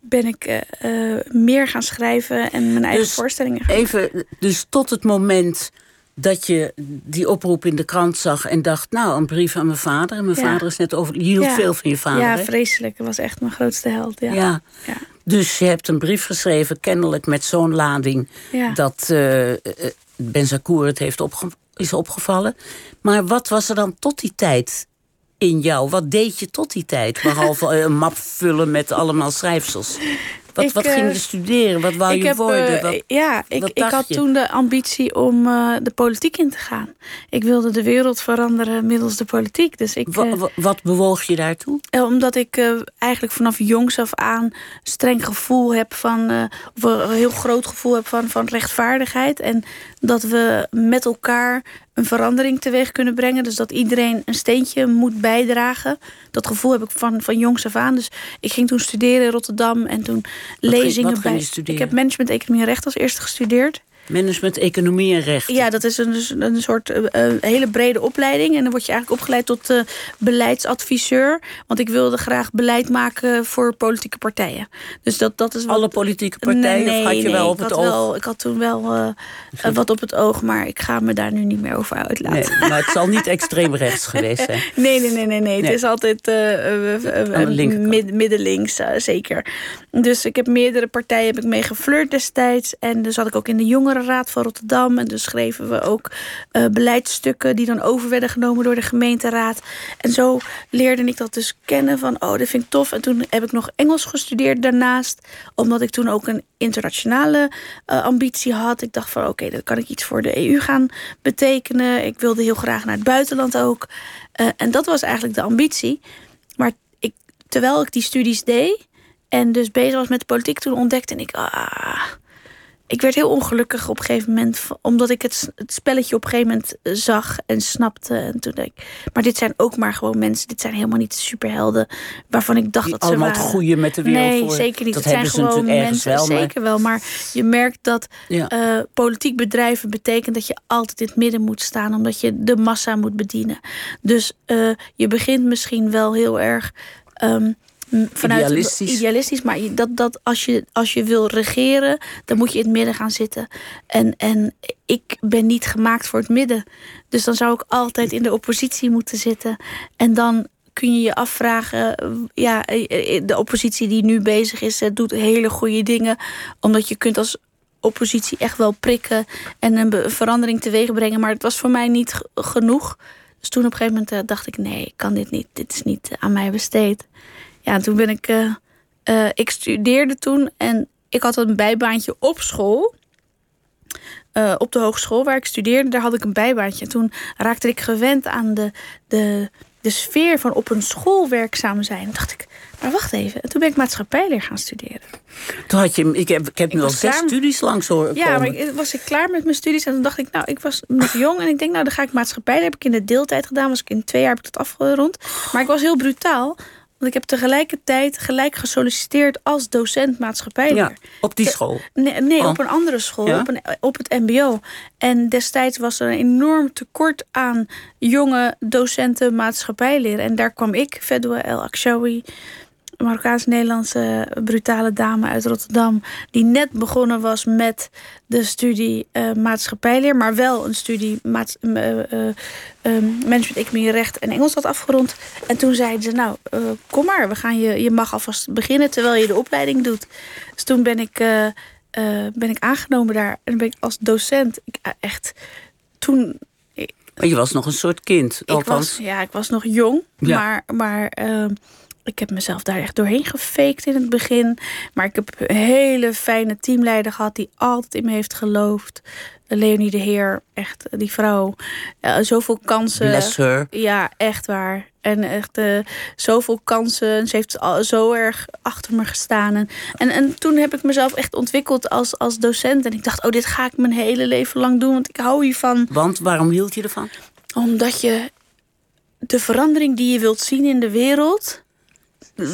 ben ik eh, eh, meer gaan schrijven en mijn eigen Dus voorstellingen gaan Even, dus tot het moment dat je die oproep in de krant zag en dacht, nou, een brief aan mijn vader. En mijn Ja. vader is net over. Je hield Ja. veel van je vader. Ja, vreselijk. Dat was echt mijn grootste held. Ja. ja. Ja. Dus je hebt een brief geschreven, kennelijk met zo'n lading, Ja. dat eh eh, Ben Zakour het heeft opge- is opgevallen. Maar wat was er dan tot die tijd in jou? Wat deed je tot die tijd? Behalve eh, een map vullen met allemaal schrijfsels. Wat, Ik, wat ging eh, je studeren? Wat wou je heb, worden? eh, Wat- ja, ik, ik had je? toen de ambitie om eh, de politiek in te gaan. Ik wilde de wereld veranderen middels de politiek. Dus ik, wa- wa- wat bewoog je daartoe? Omdat ik eigenlijk vanaf jongs af aan een streng gevoel heb van, of een heel groot gevoel heb van, van rechtvaardigheid. En dat we met elkaar een verandering teweeg kunnen brengen. Dus dat iedereen een steentje moet bijdragen. Dat gevoel heb ik van, van jongs af aan. Dus ik ging toen studeren in Rotterdam en toen lezingen ging bij. Ik heb management, economie en recht als eerste gestudeerd. Management, economie en recht. Ja, dat is een, dus een soort eh, eh, hele brede opleiding. En dan word je eigenlijk opgeleid tot eh, beleidsadviseur. Want ik wilde graag beleid maken voor politieke partijen. Dus dat, dat is wat... Alle politieke partijen? Nee, of had je nee, wel op het oog? Wel, ik had toen wel wat op het oog, maar ik ga me daar nu niet meer over uitlaten. Nee, maar het zal niet extreem rechts geweest zijn. Nee, nee, nee, nee, nee. Het is altijd linkerkant. mid- middenlinks, zeker. Dus ik heb meerdere partijen heb ik mee geflirt destijds. En dus zat ik ook in de jongerenraad van Rotterdam. En dus schreven we ook eh, beleidsstukken die dan over werden genomen door de gemeenteraad. En zo leerde ik dat dus kennen van, oh, dat vind ik tof. En toen heb ik nog Engels gestudeerd daarnaast. Omdat ik toen ook een internationale eh, ambitie had. Ik dacht van, oké, dan kan ik iets voor de EU gaan betekenen. Ik wilde heel graag naar het buitenland ook. Eh, en dat was eigenlijk de ambitie. Maar ik, terwijl ik die studies deed en dus bezig was met de politiek, toen ontdekte ik, ah, ik werd heel ongelukkig op een gegeven moment. Omdat ik het, het spelletje op een gegeven moment eh, zag en snapte. En toen dacht ik, maar dit zijn ook maar gewoon mensen. Dit zijn helemaal niet superhelden waarvan ik dacht Die dat ze allemaal waren. het goede met de wereld Nee, voor. zeker niet. Dat het zijn gewoon mensen. wel, maar- Zeker wel. Maar je merkt dat Ja. eh, politiek bedrijven betekent dat je altijd in het midden moet staan. Omdat je de massa moet bedienen. Dus eh, je begint misschien wel heel erg. ehm, vanuit Idealistisch. idealistisch, maar dat, dat als, je, als je wil regeren, dan moet je in het midden gaan zitten. En, en ik ben niet gemaakt voor het midden. Dus dan zou ik altijd in de oppositie moeten zitten. En dan kun je je afvragen, eh, ja, eh, eh, de oppositie die nu bezig is, eh, doet hele goede dingen. Omdat je kunt als oppositie echt wel prikken en een verandering teweeg brengen. Maar het was voor mij niet genoeg. Dus toen op een gegeven moment eh, dacht ik, nee, ik kan dit niet. Dit is niet eh, aan mij besteed. Ja, en toen ben ik, eh, eh, ik studeerde toen en ik had een bijbaantje op school. Eh, op de hogeschool waar ik studeerde, daar had ik een bijbaantje. En toen raakte ik gewend aan de, de, de sfeer van op een school werkzaam zijn. Toen dacht ik, maar wacht even. En toen ben ik maatschappijleer gaan studeren. Toen had je, ik heb, ik heb nu al zes klaar studies langs horen Ja, maar ik, was ik klaar met mijn studies. En toen dacht ik, nou, ik was nog jong. En ik denk, nou, dan ga ik maatschappij. heb ik in de deeltijd gedaan. Was ik in twee jaar heb ik dat afgerond. Maar ik was heel brutaal. Want ik heb tegelijkertijd gelijk gesolliciteerd als docent maatschappijleer. ja, op die school. Nee, nee Oh. op een andere school, Ja? op, een, op het MBO. En destijds was er een enorm tekort aan jonge docenten maatschappijleer. En daar kwam ik, Fedwa El Akshawi, Marokkaans-Nederlandse brutale dame uit Rotterdam, die net begonnen was met de studie eh, maatschappijleer, maar wel een studie maats- eh, eh, management, economie, recht en Engels had afgerond. En toen zeiden ze, nou, kom maar, we gaan je, je mag alvast beginnen terwijl je de opleiding doet. Dus toen ben ik, ben ik aangenomen daar en ben ik als docent, ik, echt, toen Maar je was nog een soort kind. ik Althans, was, ja, ik was nog jong, Ja. maar, maar ehm, ik heb mezelf daar echt doorheen gefaked in het begin. Maar ik heb een hele fijne teamleider gehad die altijd in me heeft geloofd. Leonie de Heer, echt die vrouw. Ja, zoveel kansen. bless her. Ja, echt waar. En echt eh, zoveel kansen. Ze heeft al zo erg achter me gestaan. En, en, en toen heb ik mezelf echt ontwikkeld als, als docent. En ik dacht, oh, dit ga ik mijn hele leven lang doen. Want ik hou hiervan Want waarom hield je ervan? omdat je de verandering die je wilt zien in de wereld.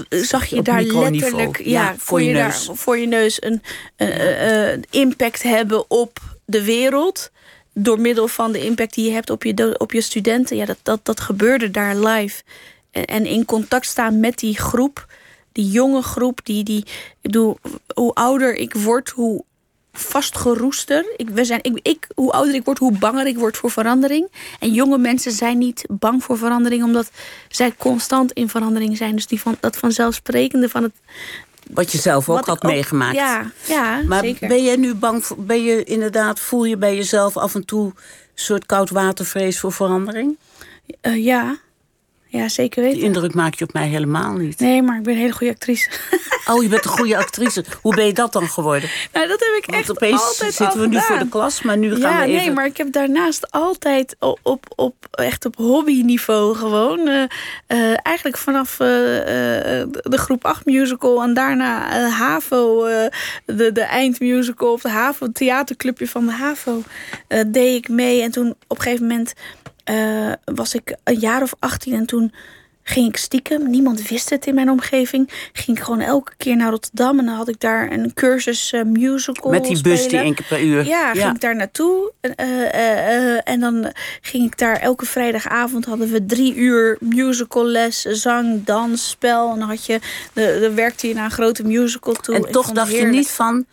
Zag je daar letterlijk Ja, ja, voor je daar- voor je neus een, impact hebben op de wereld. Door middel van de impact die je hebt op je, op je studenten. Ja, dat, dat, dat gebeurde daar live. En, en in contact staan met die groep. Die jonge groep. Die, die, ik bedoel, hoe ouder ik word, hoe vastgeroester. Ik, we zijn, ik, ik, hoe ouder ik word, hoe banger ik word voor verandering. En jonge mensen zijn niet bang voor verandering, omdat zij constant in verandering zijn. Dus die van, dat vanzelfsprekende van het. Wat je zelf ook had meegemaakt. Ja, ja maar zeker. ben jij nu bang voor, ben je inderdaad, voel je bij jezelf af en toe een soort koudwatervrees voor verandering? Eh, ja. Ja, zeker Die weten. indruk maak je op mij helemaal niet. Nee, maar ik ben een hele goede actrice. Oh, je bent een goede actrice. Hoe ben je dat dan geworden? nou, dat heb ik Want echt opeens altijd zitten we nu voor de klas, maar nu gaan ja, we even... nee, maar ik heb daarnaast altijd op, op, op echt op hobbyniveau gewoon. eh, eh, eigenlijk vanaf eh, de groep 8 musical en daarna HAVO, de, de eindmusical of de HAVO, het theaterclubje van de HAVO, deed ik mee. En toen op een gegeven moment eh, was ik een jaar of 18 en toen ging ik stiekem, niemand wist het in mijn omgeving, ging ik gewoon elke keer naar Rotterdam en dan had ik daar een cursus eh, musical Met die bus die één keer per uur. Ja, ging ik daar naartoe. En, eh, en dan ging ik daar elke vrijdagavond hadden we drie uur musical les, zang, dans, spel. En dan had je, de, werkte je naar een grote musical toe. En Ik toch dacht je niet van,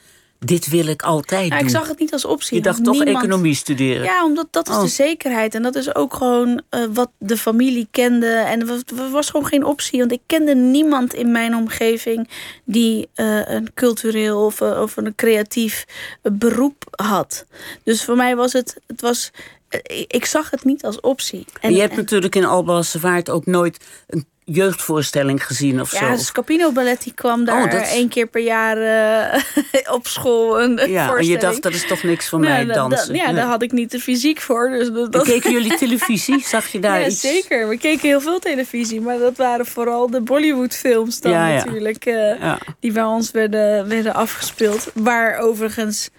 dit wil ik altijd Ja, doen. ik zag het niet als optie. je dacht toch niemand- economie studeren. Ja, omdat dat is Oh. de zekerheid. En dat is ook gewoon eh, wat de familie kende. En er was, gewoon geen optie. Want ik kende niemand in mijn omgeving die eh, een cultureel of, eh, of een creatief beroep had. Dus voor mij was het, het was, ik zag het niet als optie. En je hebt natuurlijk in Alblassevaart ook nooit een jeugdvoorstelling gezien of ja, zo. de Scapino Ballet die kwam daar Oh, dat is- één keer per jaar eh, op school. Een ja, en je dacht, dat is toch niks voor mij, dansen. ja, Nee. daar had ik niet de fysiek voor. Dus dat, dat- keken jullie televisie? Zag je daar ja, iets? zeker. We keken heel veel televisie, maar dat waren vooral de Bollywood-films dan Ja, ja. natuurlijk, eh, Ja. die bij ons werden, werden afgespeeld. Waar overigens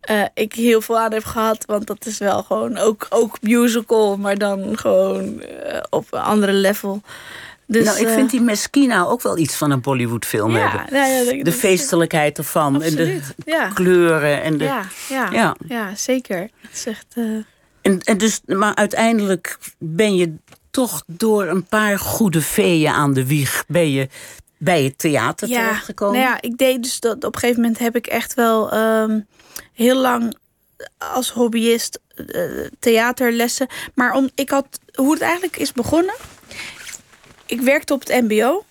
eh, ik heel veel aan heb gehad. Want dat is wel gewoon ook, ook musical, maar dan gewoon op een andere level. Dus, nou, ik eh, vind die Meskina ook wel iets van een Bollywood-film ja, hebben. nou ja, dat- De dat- feestelijkheid ervan. En de ja. kleuren. En, de, Ja, ja, Ja. zeker. Het is echt, eh, en, en dus, maar uiteindelijk ben je toch door een paar goede veeën aan de wieg... ben je bij het theater ja, terechtgekomen. nou ja, ik deed dus dat op een gegeven moment heb ik echt wel ehm, heel lang als hobbyist eh, theaterlessen. Maar om, ik had, hoe het eigenlijk is begonnen. Ik werkte op het MBO.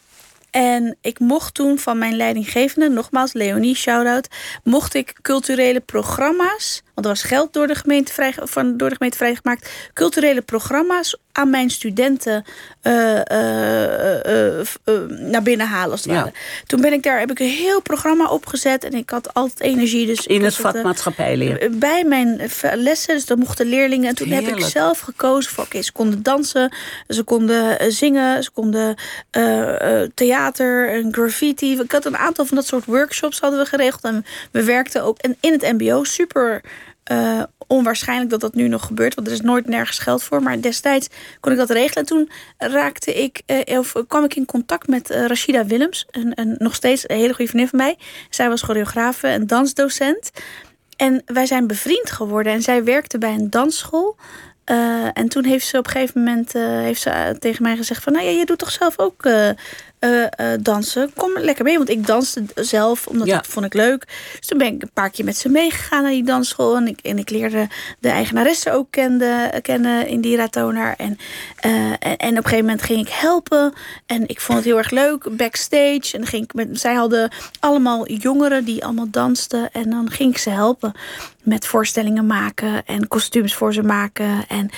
En ik mocht toen van mijn leidinggevende, nogmaals Leonie, shout-out, mocht ik culturele programma's, er was geld door de gemeente, vrij, van, door de gemeente vrijgemaakt, culturele programma's aan mijn studenten eh, eh, eh, naar binnen halen. Als het Ja. ware. Toen ben ik daar, heb ik een heel programma opgezet en ik had altijd energie. Dus In het vak maatschappijleer. bij mijn lessen, dus dat mochten leerlingen. En toen heb ik zelf gekozen voor, oké, ze konden dansen, ze konden zingen, ze konden theater en graffiti. Ik had een aantal van dat soort workshops hadden we geregeld. En we werkten ook en in het mbo super eh, onwaarschijnlijk dat dat nu nog gebeurt. Want er is nooit nergens geld voor. Maar destijds kon ik dat regelen. En toen raakte ik, eh, of kwam ik in contact met eh, Rashida Willems. Een, nog steeds een hele goede vriendin van mij. Zij was choreografe en dansdocent. En wij zijn bevriend geworden. En zij werkte bij een dansschool. En toen heeft ze op een gegeven moment heeft ze, tegen mij gezegd van... nou ja, je doet toch zelf ook eh, eh, dansen? Kom lekker mee, want ik danste zelf, omdat Ja. dat vond ik leuk. Dus toen ben ik een paar keer met ze meegegaan naar die dansschool. En ik, en ik leerde de eigenaresse ook kende, kennen, Indira Toner. En, eh, en, en op een gegeven moment ging ik helpen. En ik vond het heel erg leuk, backstage. En dan ging ik met, zij hadden allemaal jongeren die allemaal dansten. En dan ging ik ze helpen met voorstellingen maken en kostuums voor ze maken en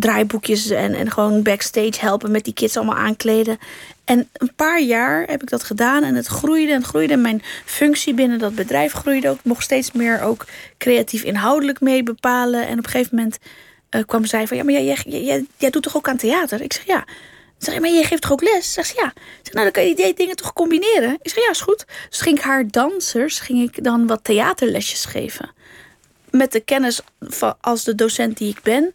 draaiboekjes en, en gewoon backstage helpen met die kids allemaal aankleden. En een paar jaar heb ik dat gedaan en het groeide en groeide. Mijn functie binnen dat bedrijf groeide ook. Ik mocht steeds meer ook creatief inhoudelijk mee bepalen. En op een gegeven moment eh, kwam zij van... ja, maar jij, doet toch ook aan theater? Ik zeg ja. Zeg, maar jij geeft toch ook les? Zeg ze ja. Ik zeg, nou, dan kan je die dingen toch combineren? Ik zeg ja, is goed. Dus ging ik haar dansers, ging ik dan wat theaterlesjes geven met de kennis van, als de docent die ik ben.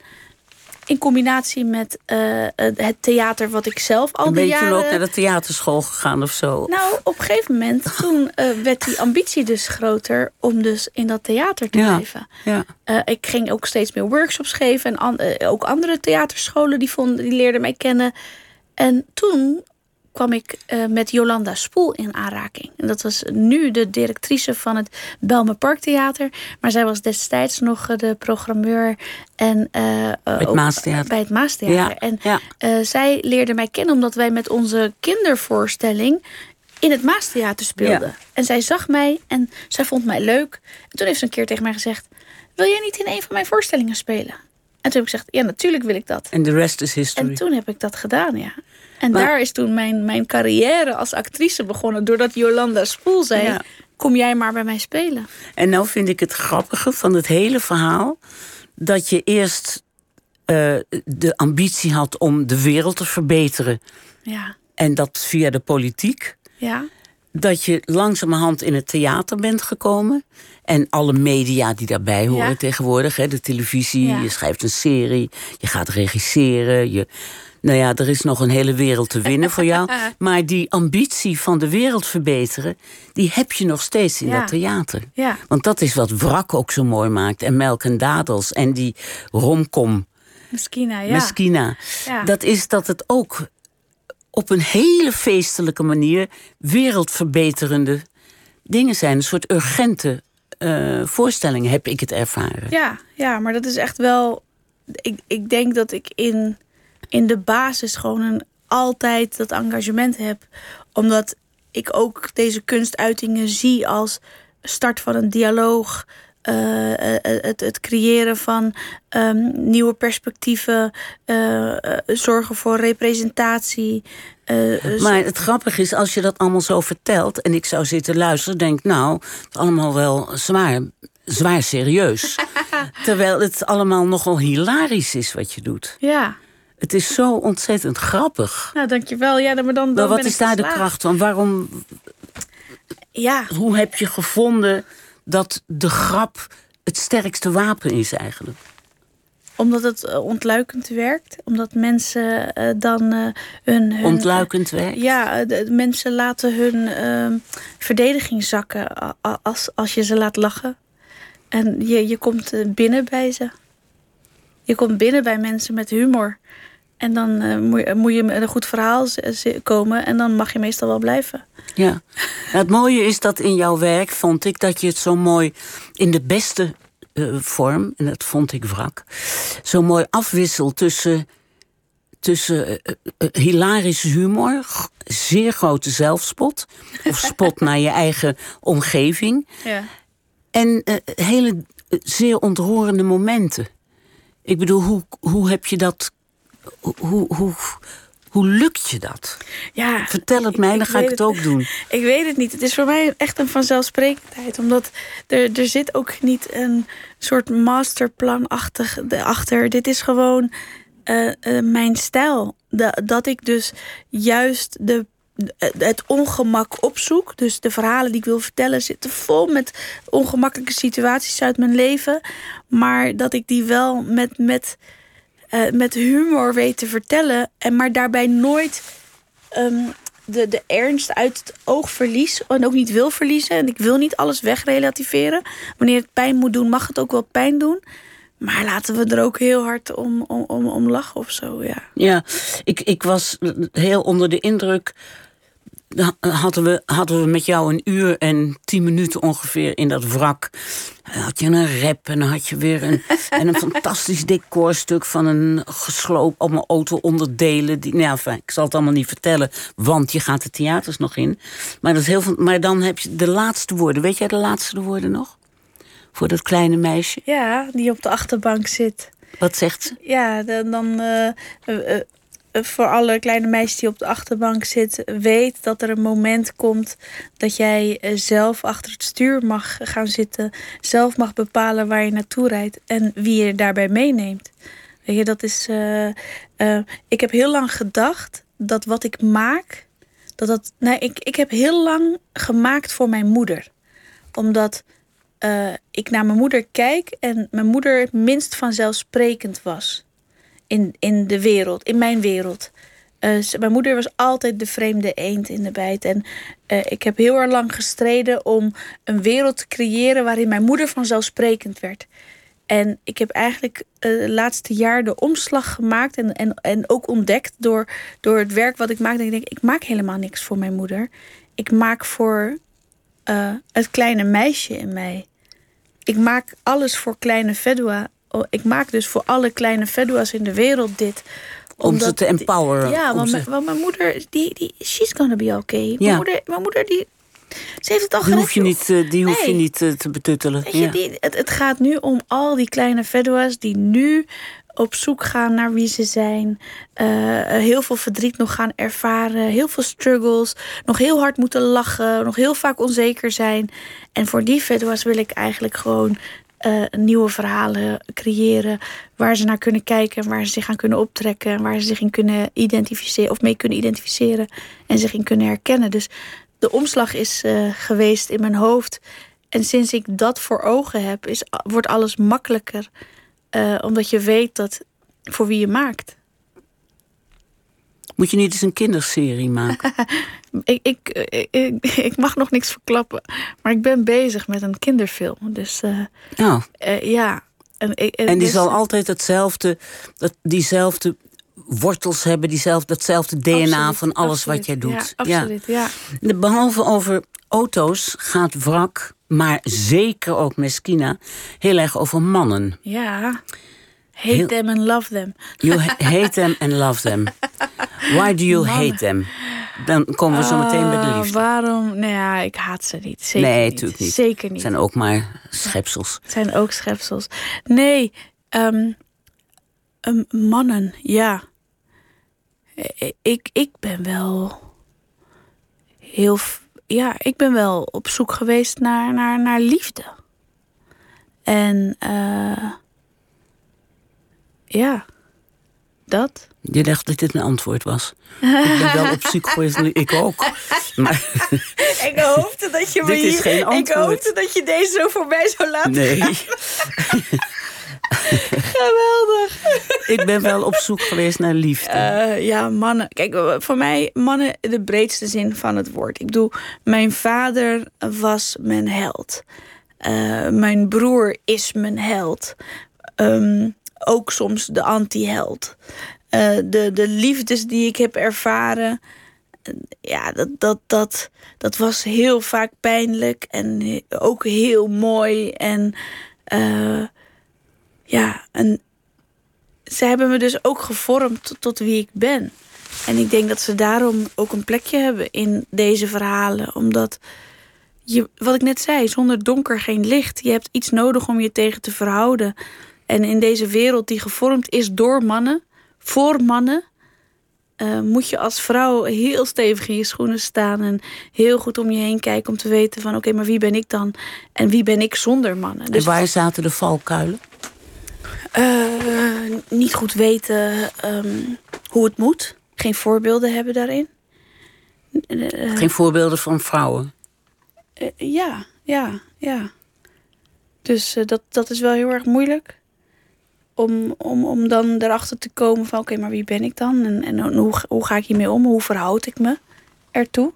In combinatie met eh, het theater wat ik zelf al En ben die je toen jaren... ook naar de theaterschool gegaan of zo? Nou, op een gegeven moment, toen eh, werd die ambitie dus groter om dus in dat theater te Ja. blijven. ja. Eh, ik ging ook steeds meer workshops geven en an- ook andere theaterscholen die, vonden, die leerden mij kennen. En toen kwam ik eh, met Jolanda Spoel in aanraking. En dat was nu de directrice van het Belmer Parktheater. Maar zij was destijds nog eh, de programmeur en, eh, eh, het Maastheater. bij het Maastheater. Ja, En ja. zij leerde mij kennen omdat wij met onze kindervoorstelling in het Maastheater speelden. Ja. En zij zag mij en zij vond mij leuk. En toen heeft ze een keer tegen mij gezegd: Wil jij niet in een van mijn voorstellingen spelen? En toen heb ik gezegd: Ja, natuurlijk wil ik dat. En de rest is history. En toen heb ik dat gedaan, ja. En Maar- daar is toen mijn, mijn carrière als actrice begonnen. Doordat Jolanda Spoel zei: Ja. Kom jij maar bij mij spelen. En nou vind ik het grappige van het hele verhaal... dat je eerst eh, de ambitie had om de wereld te verbeteren... Ja, en dat via de politiek. ja, Dat je langzamerhand in het theater bent gekomen... en alle media die daarbij horen Ja. tegenwoordig. Hè, de televisie, Ja. je schrijft een serie, je gaat regisseren... Je, nou ja, er is nog een hele wereld te winnen voor jou. Maar die ambitie van de wereld verbeteren... die heb je nog steeds in Ja. dat theater. ja. Want dat is wat Wrak ook zo mooi maakt. En Melk en Dadels. En die romcom, Meskina, ja. Meskina. Ja. Dat is dat het ook op een hele feestelijke manier... wereldverbeterende dingen zijn. Een soort urgente eh, voorstellingen heb ik het ervaren. Ja, ja, maar dat is echt wel. Ik, ik denk dat ik in, in de basis gewoon een, altijd dat engagement heb. Omdat ik ook deze kunstuitingen zie als start van een dialoog. Eh, eh, het, het creëren van ehm, nieuwe perspectieven, eh, eh, zorgen voor representatie. eh, eh, Maar het grappige is, als je dat allemaal zo vertelt... en ik zou zitten luisteren, denk ik, nou, het is allemaal wel zwaar, zwaar serieus. Terwijl het allemaal nogal hilarisch is wat je doet. ja, Het is zo ontzettend grappig. nou dankjewel. Ja, maar dan, dan Maar wat is daar de kracht van? Waarom, Ja, hoe heb je gevonden dat de grap het sterkste wapen is eigenlijk? Omdat het eh, ontluikend werkt. Omdat mensen uh, dan uh, hun, hun, Ontluikend werkt? Ja, de, de mensen laten hun ehm, verdediging zakken als, als je ze laat lachen. En je, je komt binnen bij ze. Je komt binnen bij mensen met humor. En dan uh, moet, je, moet je met een goed verhaal komen en dan mag je meestal wel blijven. Ja, het mooie is dat in jouw werk vond ik dat je het zo mooi in de beste uh, vorm, en dat vond ik wrak, zo mooi afwisselt tussen, tussen uh, hilarische humor, zeer grote zelfspot, of spot naar je eigen omgeving, ja. en hele zeer ontroerende momenten. Ik bedoel, hoe, hoe heb je dat hoe, hoe, hoe lukt je dat? Ja, Vertel het mij, dan ga ik het ook doen. Ik weet het niet. Het is voor mij echt een vanzelfsprekendheid. Omdat er, er zit ook niet een soort masterplan achter. Dit is gewoon uh, uh, mijn stijl. De, dat ik dus juist de het ongemak opzoek. Dus de verhalen die ik wil vertellen zitten vol met ongemakkelijke situaties uit mijn leven. Maar dat ik die wel met, met uh, met humor weet te vertellen. En maar daarbij nooit um, de, de ernst uit het oog verlies. En ook niet wil verliezen. En ik wil niet alles wegrelativeren. Wanneer het pijn moet doen, mag het ook wel pijn doen. Maar laten we er ook heel hard om, om, om, om lachen of zo, ja. Ja, ik, ik was heel onder de indruk hadden we, hadden we met jou een uur en tien minuten ongeveer in dat wrak. Dan had je een rap en dan had je weer een, en een fantastisch decorstuk van een gesloopt allemaal auto-onderdelen. Die, nou ja, ik zal het allemaal niet vertellen, want je gaat de theaters nog in. Maar, dat is heel, maar dan heb je de laatste woorden. Weet jij de laatste woorden nog? Voor dat kleine meisje? Ja, die op de achterbank zit. Wat zegt ze? Ja, dan. Uh, uh, voor alle kleine meisjes die op de achterbank zitten, weet dat er een moment komt dat jij eh, zelf achter het stuur mag gaan zitten, zelf mag bepalen waar je naartoe rijdt en wie je daarbij meeneemt. Weet je, dat is. Uh, uh, ik heb heel lang gedacht dat wat ik maak, dat dat. Nee, ik, ik heb heel lang gemaakt voor mijn moeder, omdat. Ik naar mijn moeder kijk en mijn moeder minst vanzelfsprekend was in, in de wereld, in mijn wereld. Uh, mijn moeder was altijd de vreemde eend in de bijt. En uh, ik heb heel erg lang gestreden om een wereld te creëren waarin mijn moeder vanzelfsprekend werd. En ik heb eigenlijk uh, het laatste jaar de omslag gemaakt en, en, en ook ontdekt door, door het werk wat ik maak. Ik denk, ik maak helemaal niks voor mijn moeder. Ik maak voor het kleine meisje in mij. Ik maak alles voor kleine Fedwa ik maak dus voor alle kleine Fedua's in de wereld dit. Om ze te empoweren. Ja, want, mijn, want mijn moeder, die, die, she's gonna be okay. Ja. Mijn, moeder, mijn moeder, die, ze heeft het al die hoef je niet, eh, Die nee. hoef je niet te betuttelen. Weet je, ja. die, het, het gaat nu om al die kleine Fedua's die nu op zoek gaan naar wie ze zijn. Uh, heel veel verdriet nog gaan ervaren. Heel veel struggles. Nog heel hard moeten lachen. Nog heel vaak onzeker zijn. En voor die Fedua's wil ik eigenlijk gewoon uh, nieuwe verhalen creëren waar ze naar kunnen kijken, waar ze zich aan kunnen optrekken, waar ze zich in kunnen identificeren of mee kunnen identificeren en zich in kunnen herkennen. Dus de omslag is uh, geweest in mijn hoofd. En sinds ik dat voor ogen heb, is, wordt alles makkelijker. Uh, omdat je weet dat voor wie je maakt. Moet je niet eens een kinderserie maken? ik, ik, ik, ik, mag nog niks verklappen. Maar ik ben bezig met een kinderfilm. Dus uh, oh. uh, ja. En, en die dus, zal altijd hetzelfde, dat, diezelfde wortels hebben, diezelfde, datzelfde DNA absoluut, van alles absoluut, wat jij doet. Ja, absoluut, ja. ja. Behalve over auto's gaat wrak, maar zeker ook Meskina, heel erg over mannen. Ja. Hate heel, them and love them. You hate them and love them. Why do you Mannen. hate them? Dan komen we zo meteen bij de liefde. Waarom? Nou ja, ik haat ze niet. Zeker nee, niet. Zeker niet. Het zijn ook maar schepsels. Het zijn ook schepsels. Nee, um, um, mannen, ja. Ik, ik ben wel heel... Ja, ik ben wel op zoek geweest naar, naar, naar liefde. En... Uh, ja. dat. Je dacht dat dit een antwoord was. ik ben wel op zoek geweest, ik ook. Maar Ik hoopte dat je me Dit is hier- geen Ik antwoord. hoopte dat je deze zo voorbij zou laten nee, Geweldig. ik ben wel op zoek geweest naar liefde. Eh, ja, mannen. Kijk, eh, voor mij, mannen de breedste zin van het woord. Ik bedoel, mijn vader was mijn held. Eh, mijn broer is mijn held. Ehm, ook soms de anti-held. Eh, de, de liefdes die ik heb ervaren. Ja, dat, dat, dat, dat was heel vaak pijnlijk en ook heel mooi. En eh, ja, en ze hebben me dus ook gevormd tot, tot wie ik ben. En ik denk dat ze daarom ook een plekje hebben in deze verhalen. Omdat, je, wat ik net zei, zonder donker geen licht. Je hebt iets nodig om je tegen te verhouden. En in deze wereld die gevormd is door mannen, voor mannen... eh, moet je als vrouw heel stevig in je schoenen staan... en heel goed om je heen kijken om te weten van... oké, maar wie ben ik dan? En wie ben ik zonder mannen? en Dus waar zaten de valkuilen? eh, niet goed weten ehm, hoe het moet. Geen voorbeelden hebben daarin. Eh, Geen voorbeelden van vrouwen. ja, ja, ja. Dus dat, dat is wel heel erg moeilijk. Om, om, om dan erachter te komen van... oké, maar wie ben ik dan? En, en hoe, hoe ga ik hiermee om? Hoe verhoud ik me ertoe?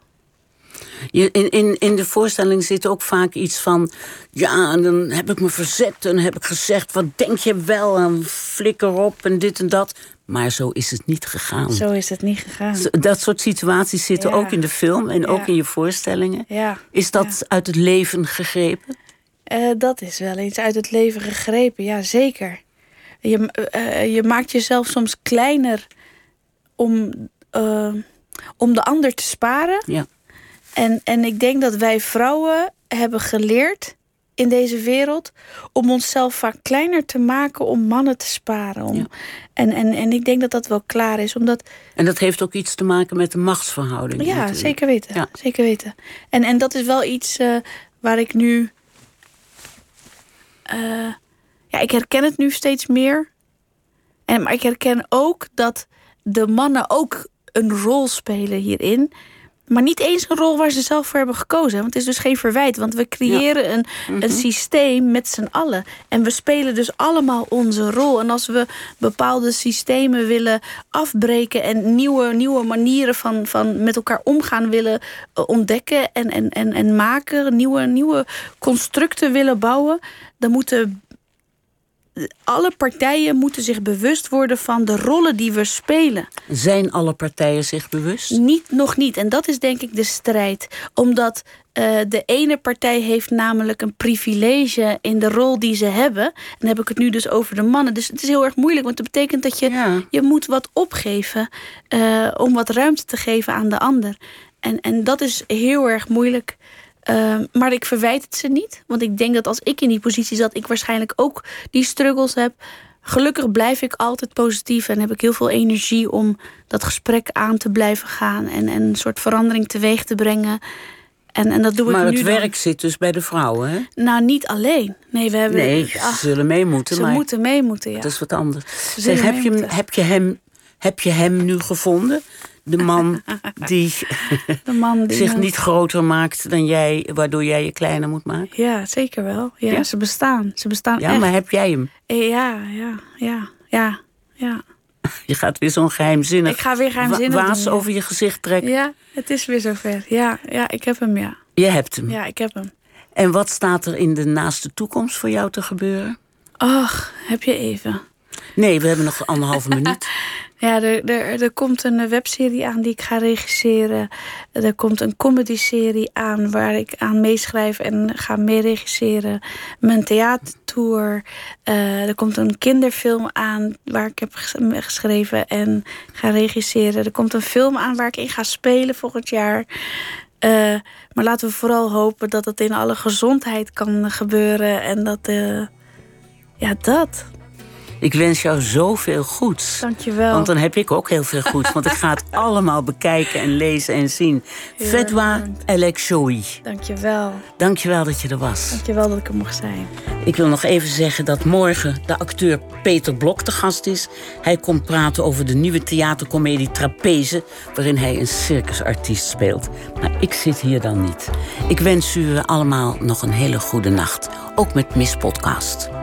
Je, in, in, in de voorstelling zit ook vaak iets van... ja, en dan heb ik me verzet en heb ik gezegd... wat denk je wel, en flikker op en dit en dat. Maar zo is het niet gegaan. Zo is het niet gegaan. Dat soort situaties zitten Ja. ook in de film en ook in je voorstellingen. Ja. Is dat uit het leven gegrepen? Eh, dat is wel eens uit het leven gegrepen, ja zeker. Je, eh, je maakt jezelf soms kleiner om, eh, om de ander te sparen. Ja. En, en ik denk dat wij vrouwen hebben geleerd in deze wereld om onszelf vaak kleiner te maken om mannen te sparen. Om, Ja. en, en, en ik denk dat dat wel klaar is, omdat En dat heeft ook iets te maken met de machtsverhouding. ja, natuurlijk. zeker weten. Ja. Zeker weten. En, en dat is wel iets eh, waar ik nu. eh, ja, ik herken het nu steeds meer. En, maar ik herken ook dat de mannen ook een rol spelen hierin. Maar niet eens een rol waar ze zelf voor hebben gekozen. Want het is dus geen verwijt. Want we creëren een, een systeem met z'n allen. En we spelen dus allemaal onze rol. En als we bepaalde systemen willen afbreken... en nieuwe, nieuwe manieren van, van met elkaar omgaan willen eh, ontdekken... En, en, en, en maken, nieuwe, nieuwe constructen willen bouwen... dan moeten alle partijen moeten zich bewust worden van de rollen die we spelen. Zijn alle partijen zich bewust? Niet, nog niet. En dat is denk ik de strijd. Omdat eh, de ene partij heeft namelijk een privilege in de rol die ze hebben. En dan heb ik het nu dus over de mannen. Dus het is heel erg moeilijk. Want dat betekent dat je, Ja. je moet wat opgeven. eh, om wat ruimte te geven aan de ander. En, en dat is heel erg moeilijk. Eh, maar ik verwijt het ze niet. Want ik denk dat als ik in die positie zat... ik waarschijnlijk ook die struggles heb. Gelukkig blijf ik altijd positief en heb ik heel veel energie om dat gesprek aan te blijven gaan en, en een soort verandering teweeg te brengen. En, en dat doe Maar ik het nu dan. werk zit dus bij de vrouwen, hè? Nou, niet alleen. Nee, we hebben. Nee, ze Ach, zullen mee moeten, ze maar moeten mee moeten, ja. dat is wat anders. Zeg, heb, je, moeten. heb, je hem, heb je hem nu gevonden? De man die De man die zich niet groter maakt dan jij, waardoor jij je kleiner moet maken? Ja, zeker wel. Ja, Ja? ze bestaan. Ze bestaan Ja, echt. maar heb jij hem? Eh, Ja, ja, ja, ja, ja. Je gaat weer zo'n geheimzinnig, Ik ga weer geheimzinnig wa- waas doen, ja. over je gezicht trekken. Ja, het is weer zover. Ja, ja, ik heb hem, ja. Je hebt hem. Ja, ik heb hem. En wat staat er in de naaste toekomst voor jou te gebeuren? Ach, heb je even. Nee, we hebben nog anderhalve minuut. Ja, er, er, er komt een webserie aan die ik ga regisseren. Er komt een comedy-serie aan waar ik aan meeschrijf en ga meeregisseren. Mijn theatertour. Eh, er komt een kinderfilm aan waar ik heb ges- geschreven en ga regisseren. Er komt een film aan waar ik in ga spelen volgend jaar. Eh, maar laten we vooral hopen dat het in alle gezondheid kan gebeuren. En dat, eh, ja, dat. Ik wens jou zoveel goeds. Dankjewel. Want dan heb ik ook heel veel goeds. Want ik ga het allemaal bekijken en lezen en zien. Heel Fedwa. Elekshoi. Dankjewel. Dankjewel dat je er was. Dankjewel dat ik er mocht zijn. Ik wil nog even zeggen dat morgen de acteur Peter Blok te gast is. Hij komt praten over de nieuwe theatercomedie Trapeze... waarin hij een circusartiest speelt. Maar ik zit hier dan niet. Ik wens u allemaal nog een hele goede nacht. Ook met Miss Podcast.